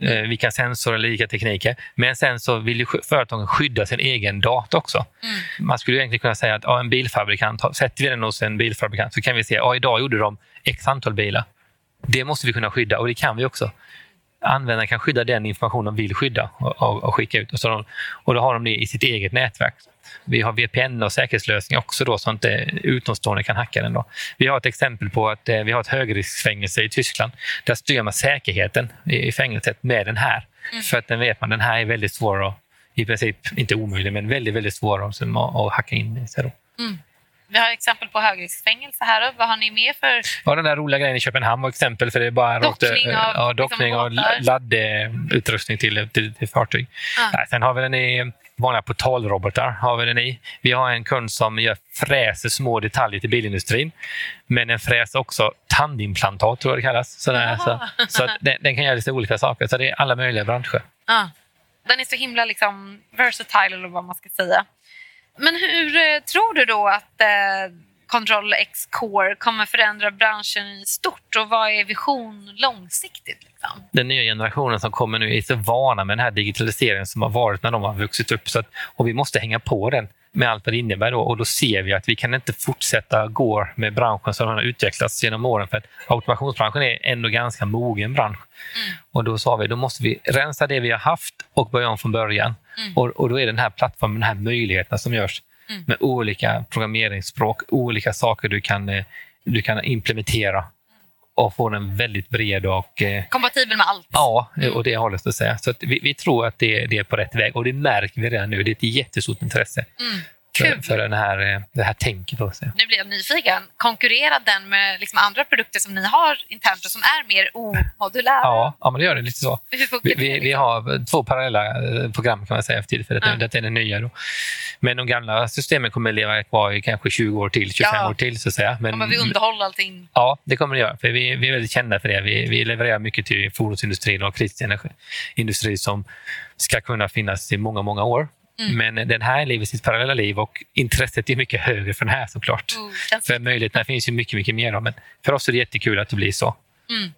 Eh, vilka sensorer eller vilka tekniker. Men sen så vill ju företagen skydda sin egen data också. Mm. Man skulle egentligen kunna säga att ja, en bilfabrikant, sätter vi den hos en bilfabrikant så kan vi se att ja, idag gjorde de x antal bilar. Det måste vi kunna skydda och det kan vi också. Användaren kan skydda den information de vill skydda och, och, och skicka ut. Och, så de, och då har de det i sitt eget nätverk. Vi har VPN och säkerhetslösningar också då, så att inte utomstående kan hacka den. Då. Vi har ett exempel på att eh, vi har ett högriskfängelse i Tyskland. Där styr man säkerheten i fängelset med den här. Mm. För att den vet man, den här är väldigt svår att, i princip inte omöjlig, men väldigt, väldigt svår att, att hacka in sig. Mm. Vi har exempel på högriskfängelse här. Vad har ni mer för... Ja, den där roliga grejen i Köpenhamn var exempel. För det är bara dockning av, ja, dockning liksom, av laddutrustning till, till, till fartyg. Ah. sen har vi den i vanliga portalrobotar. Har vi den i. Vi har en kund som gör fräser små detaljer till bilindustrin. Men den fräser också tandimplantat, tror jag det kallas. Sådär, så så den, den, kan göra lite olika saker. Så det är alla möjliga branscher. Ah. Den är så himla liksom, versatile, eller vad man ska säga. Men hur eh, tror du då att eh, Control X Core kommer förändra branschen i stort och vad är vision långsiktigt? Liksom? Den nya generationen som kommer nu är så vana med den här digitaliseringen som har varit när de har vuxit upp så att, och vi måste hänga på den med allt vad det innebär. Då. Och då ser vi att vi kan inte fortsätta gå med branschen som den har utvecklats genom åren. För att automationsbranschen är ändå ganska mogen bransch. Mm. Och då sa vi då måste vi rensa det vi har haft och börja om från början. Mm. Och, och då är den här plattformen, den här möjligheterna som görs Mm. med olika programmeringsspråk, olika saker du kan, eh, du kan implementera och få den väldigt bred och eh, Kompatibel med allt. Ja, Mm. och det håller så att säga. Så att vi, vi tror att det, det är på rätt väg och det märker vi redan nu. Det är ett jättestort intresse Mm. Kul. för den här, eh, det här tänket. Då, så. Nu blir jag nyfiken. Konkurrerar den med liksom andra produkter som ni har internt och som är mer omodulära? Ja, ja, men det gör det lite så. Vi, vi, vi har två parallella eh, program kan man säga för tillfället. Ja. Detta är det nya. Då. Men de gamla systemen kommer att leva kvar i kanske 20 år till, 25 Ja. år till. Så att säga. Men, Kommer vi underhålla allting? Ja, det kommer det göra. För vi, vi är väldigt kända för det. Vi, vi levererar mycket till fordonsindustrin och kritisk energiindustri som ska kunna finnas i många, många år. Mm. Men den här lever sitt parallella liv och intresset är mycket högre för den här såklart. Känns... För möjligheterna finns ju mycket, mycket mer. Då, men för oss är det jättekul att det blir så. Mm.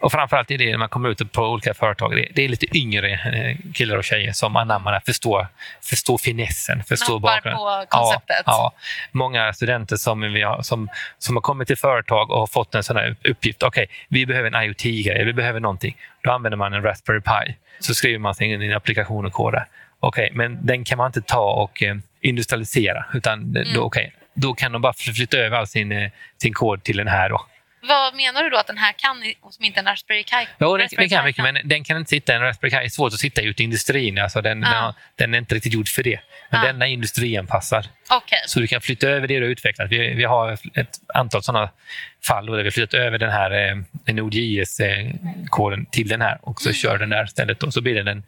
Och framförallt är det när man kommer ut på olika företag. Det, är lite yngre eh, killar och tjejer som anammar det, förstår, förstår finessen, förstår bakgrunden. på konceptet. Ja, ja. Många studenter som, vi har, som, som har kommit till företag och har fått en sån här uppgift. Okej, vi behöver en IoT-grej, vi behöver någonting. Då använder man en Raspberry Pi. Så skriver man sin in applikation och kod Okej, men den kan man inte ta och eh, industrialisera. Utan Mm. då, okej, då kan de bara flytta över all sin, eh, sin kod till den här. Då. Vad menar du då att den här kan som inte en Raspberry Pi Ja, det, Raspberry det kan mycket, men den kan inte sitta en Raspberry Pi. Är svårt att sitta ute i industrin. Alltså den, Ja. den, har- den är inte riktigt gjord för det. Men Ja. denna är industrianpassad. Okej. Så du kan flytta över det du har utvecklat. Vi, vi har ett antal sådana fall där vi har flyttat över den här eh, Node.js-koden till den här och så Mm. kör den där istället. Och så blir den en,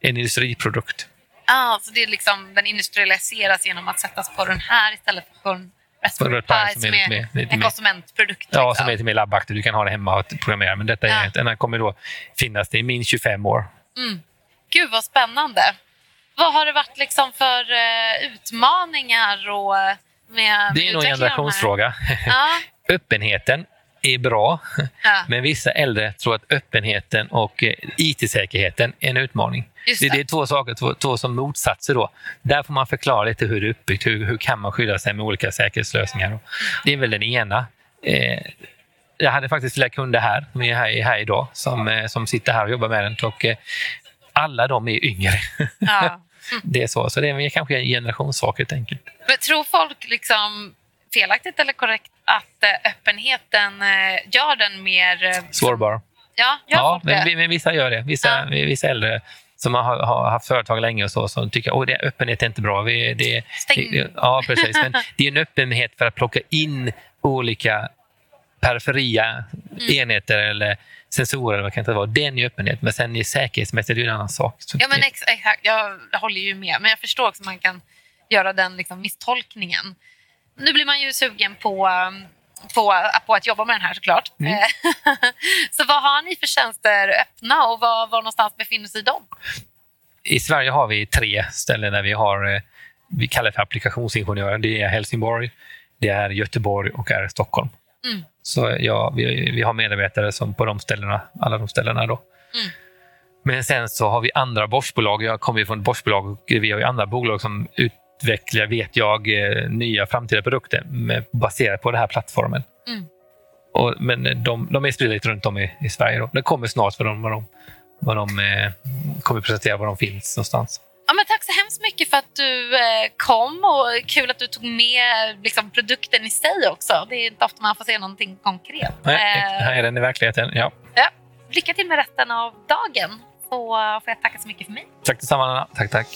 en industriprodukt. Ah, så det är liksom, den industrialiseras genom att sättas på den här istället för på en Raspberry Pi som som är mer- en mer- konsumentprodukt. Ja, liksom. som är lite mer labbaktig. Du kan ha det hemma och programmera. Men detta är, Ja. den här kommer då finnas i minst 25 år. Mm. Gud vad spännande. Vad har det varit liksom för eh, utmaningar och, eh, med Det är nog en generationsfråga. Ja, Öppenheten är bra, ja, men vissa äldre tror att öppenheten och eh, IT-säkerheten är en utmaning. Det, det. är två saker, två, två som motsatser. Då. Där får man förklara lite hur det är uppbyggt. Hur, hur kan man skydda sig med olika säkerhetslösningar? Det är väl den ena. Eh, jag hade faktiskt flera kunder här, som är här, här idag, som, eh, som sitter här och jobbar med den. Och, eh, alla de är yngre. Ja. det är så. Så det är kanske en generationssak helt enkelt. Men tror folk liksom felaktigt eller korrekt att eh, öppenheten eh, gör den mer... eh, Sårbar. Ja, Ja, det? men, men vissa gör det. Vissa, Ja. vissa äldre som har, har haft företag länge och så, som tycker att öppenhet är inte bra. Vi, det, Stäng. det, ja, precis. Men det är en öppenhet för att plocka in olika periferia Mm. enheter eller sensorer. Eller vad kan det vara. Den är öppenhet, men sen är säkerhetsmässigt det är en annan sak. Så Ja, men det- ex- exakt. Jag håller ju med. Men jag förstår också att man kan göra den liksom, misstolkningen. Nu blir man ju sugen på, um, på, på att jobba med den här såklart. Mm. Eh, Så vad har ni för tjänster öppna och var, var någonstans befinner sig de? I Sverige har vi tre ställen där vi har, eh, vi kallar det för applikationsingenjörer. Det är Helsingborg, det är Göteborg och är Stockholm. Mm. Så ja, vi, vi har medarbetare som på de ställena, alla de ställena. Då. Mm. Men sen så har vi andra Boschbolag. Jag kommer ju från ett och vi har ju andra bolag som utvecklar, vet jag, eh, nya framtida produkter baserat på den här plattformen. Mm. Och, men de, de är spridda lite runt om i, i Sverige. Då. Det kommer snart för dem, vad de, vad de eh, kommer presentera var de finns någonstans. Ja, men tack så hemskt mycket för att du eh, kom och kul att du tog med liksom, produkten i sig också. Det är inte ofta man får se någonting konkret. Nej, Eh, här är den i verkligheten. Ja. lycka till med resten av dagen så får jag tacka så mycket för mig. Tack detsamma, Anna. Tack, tack.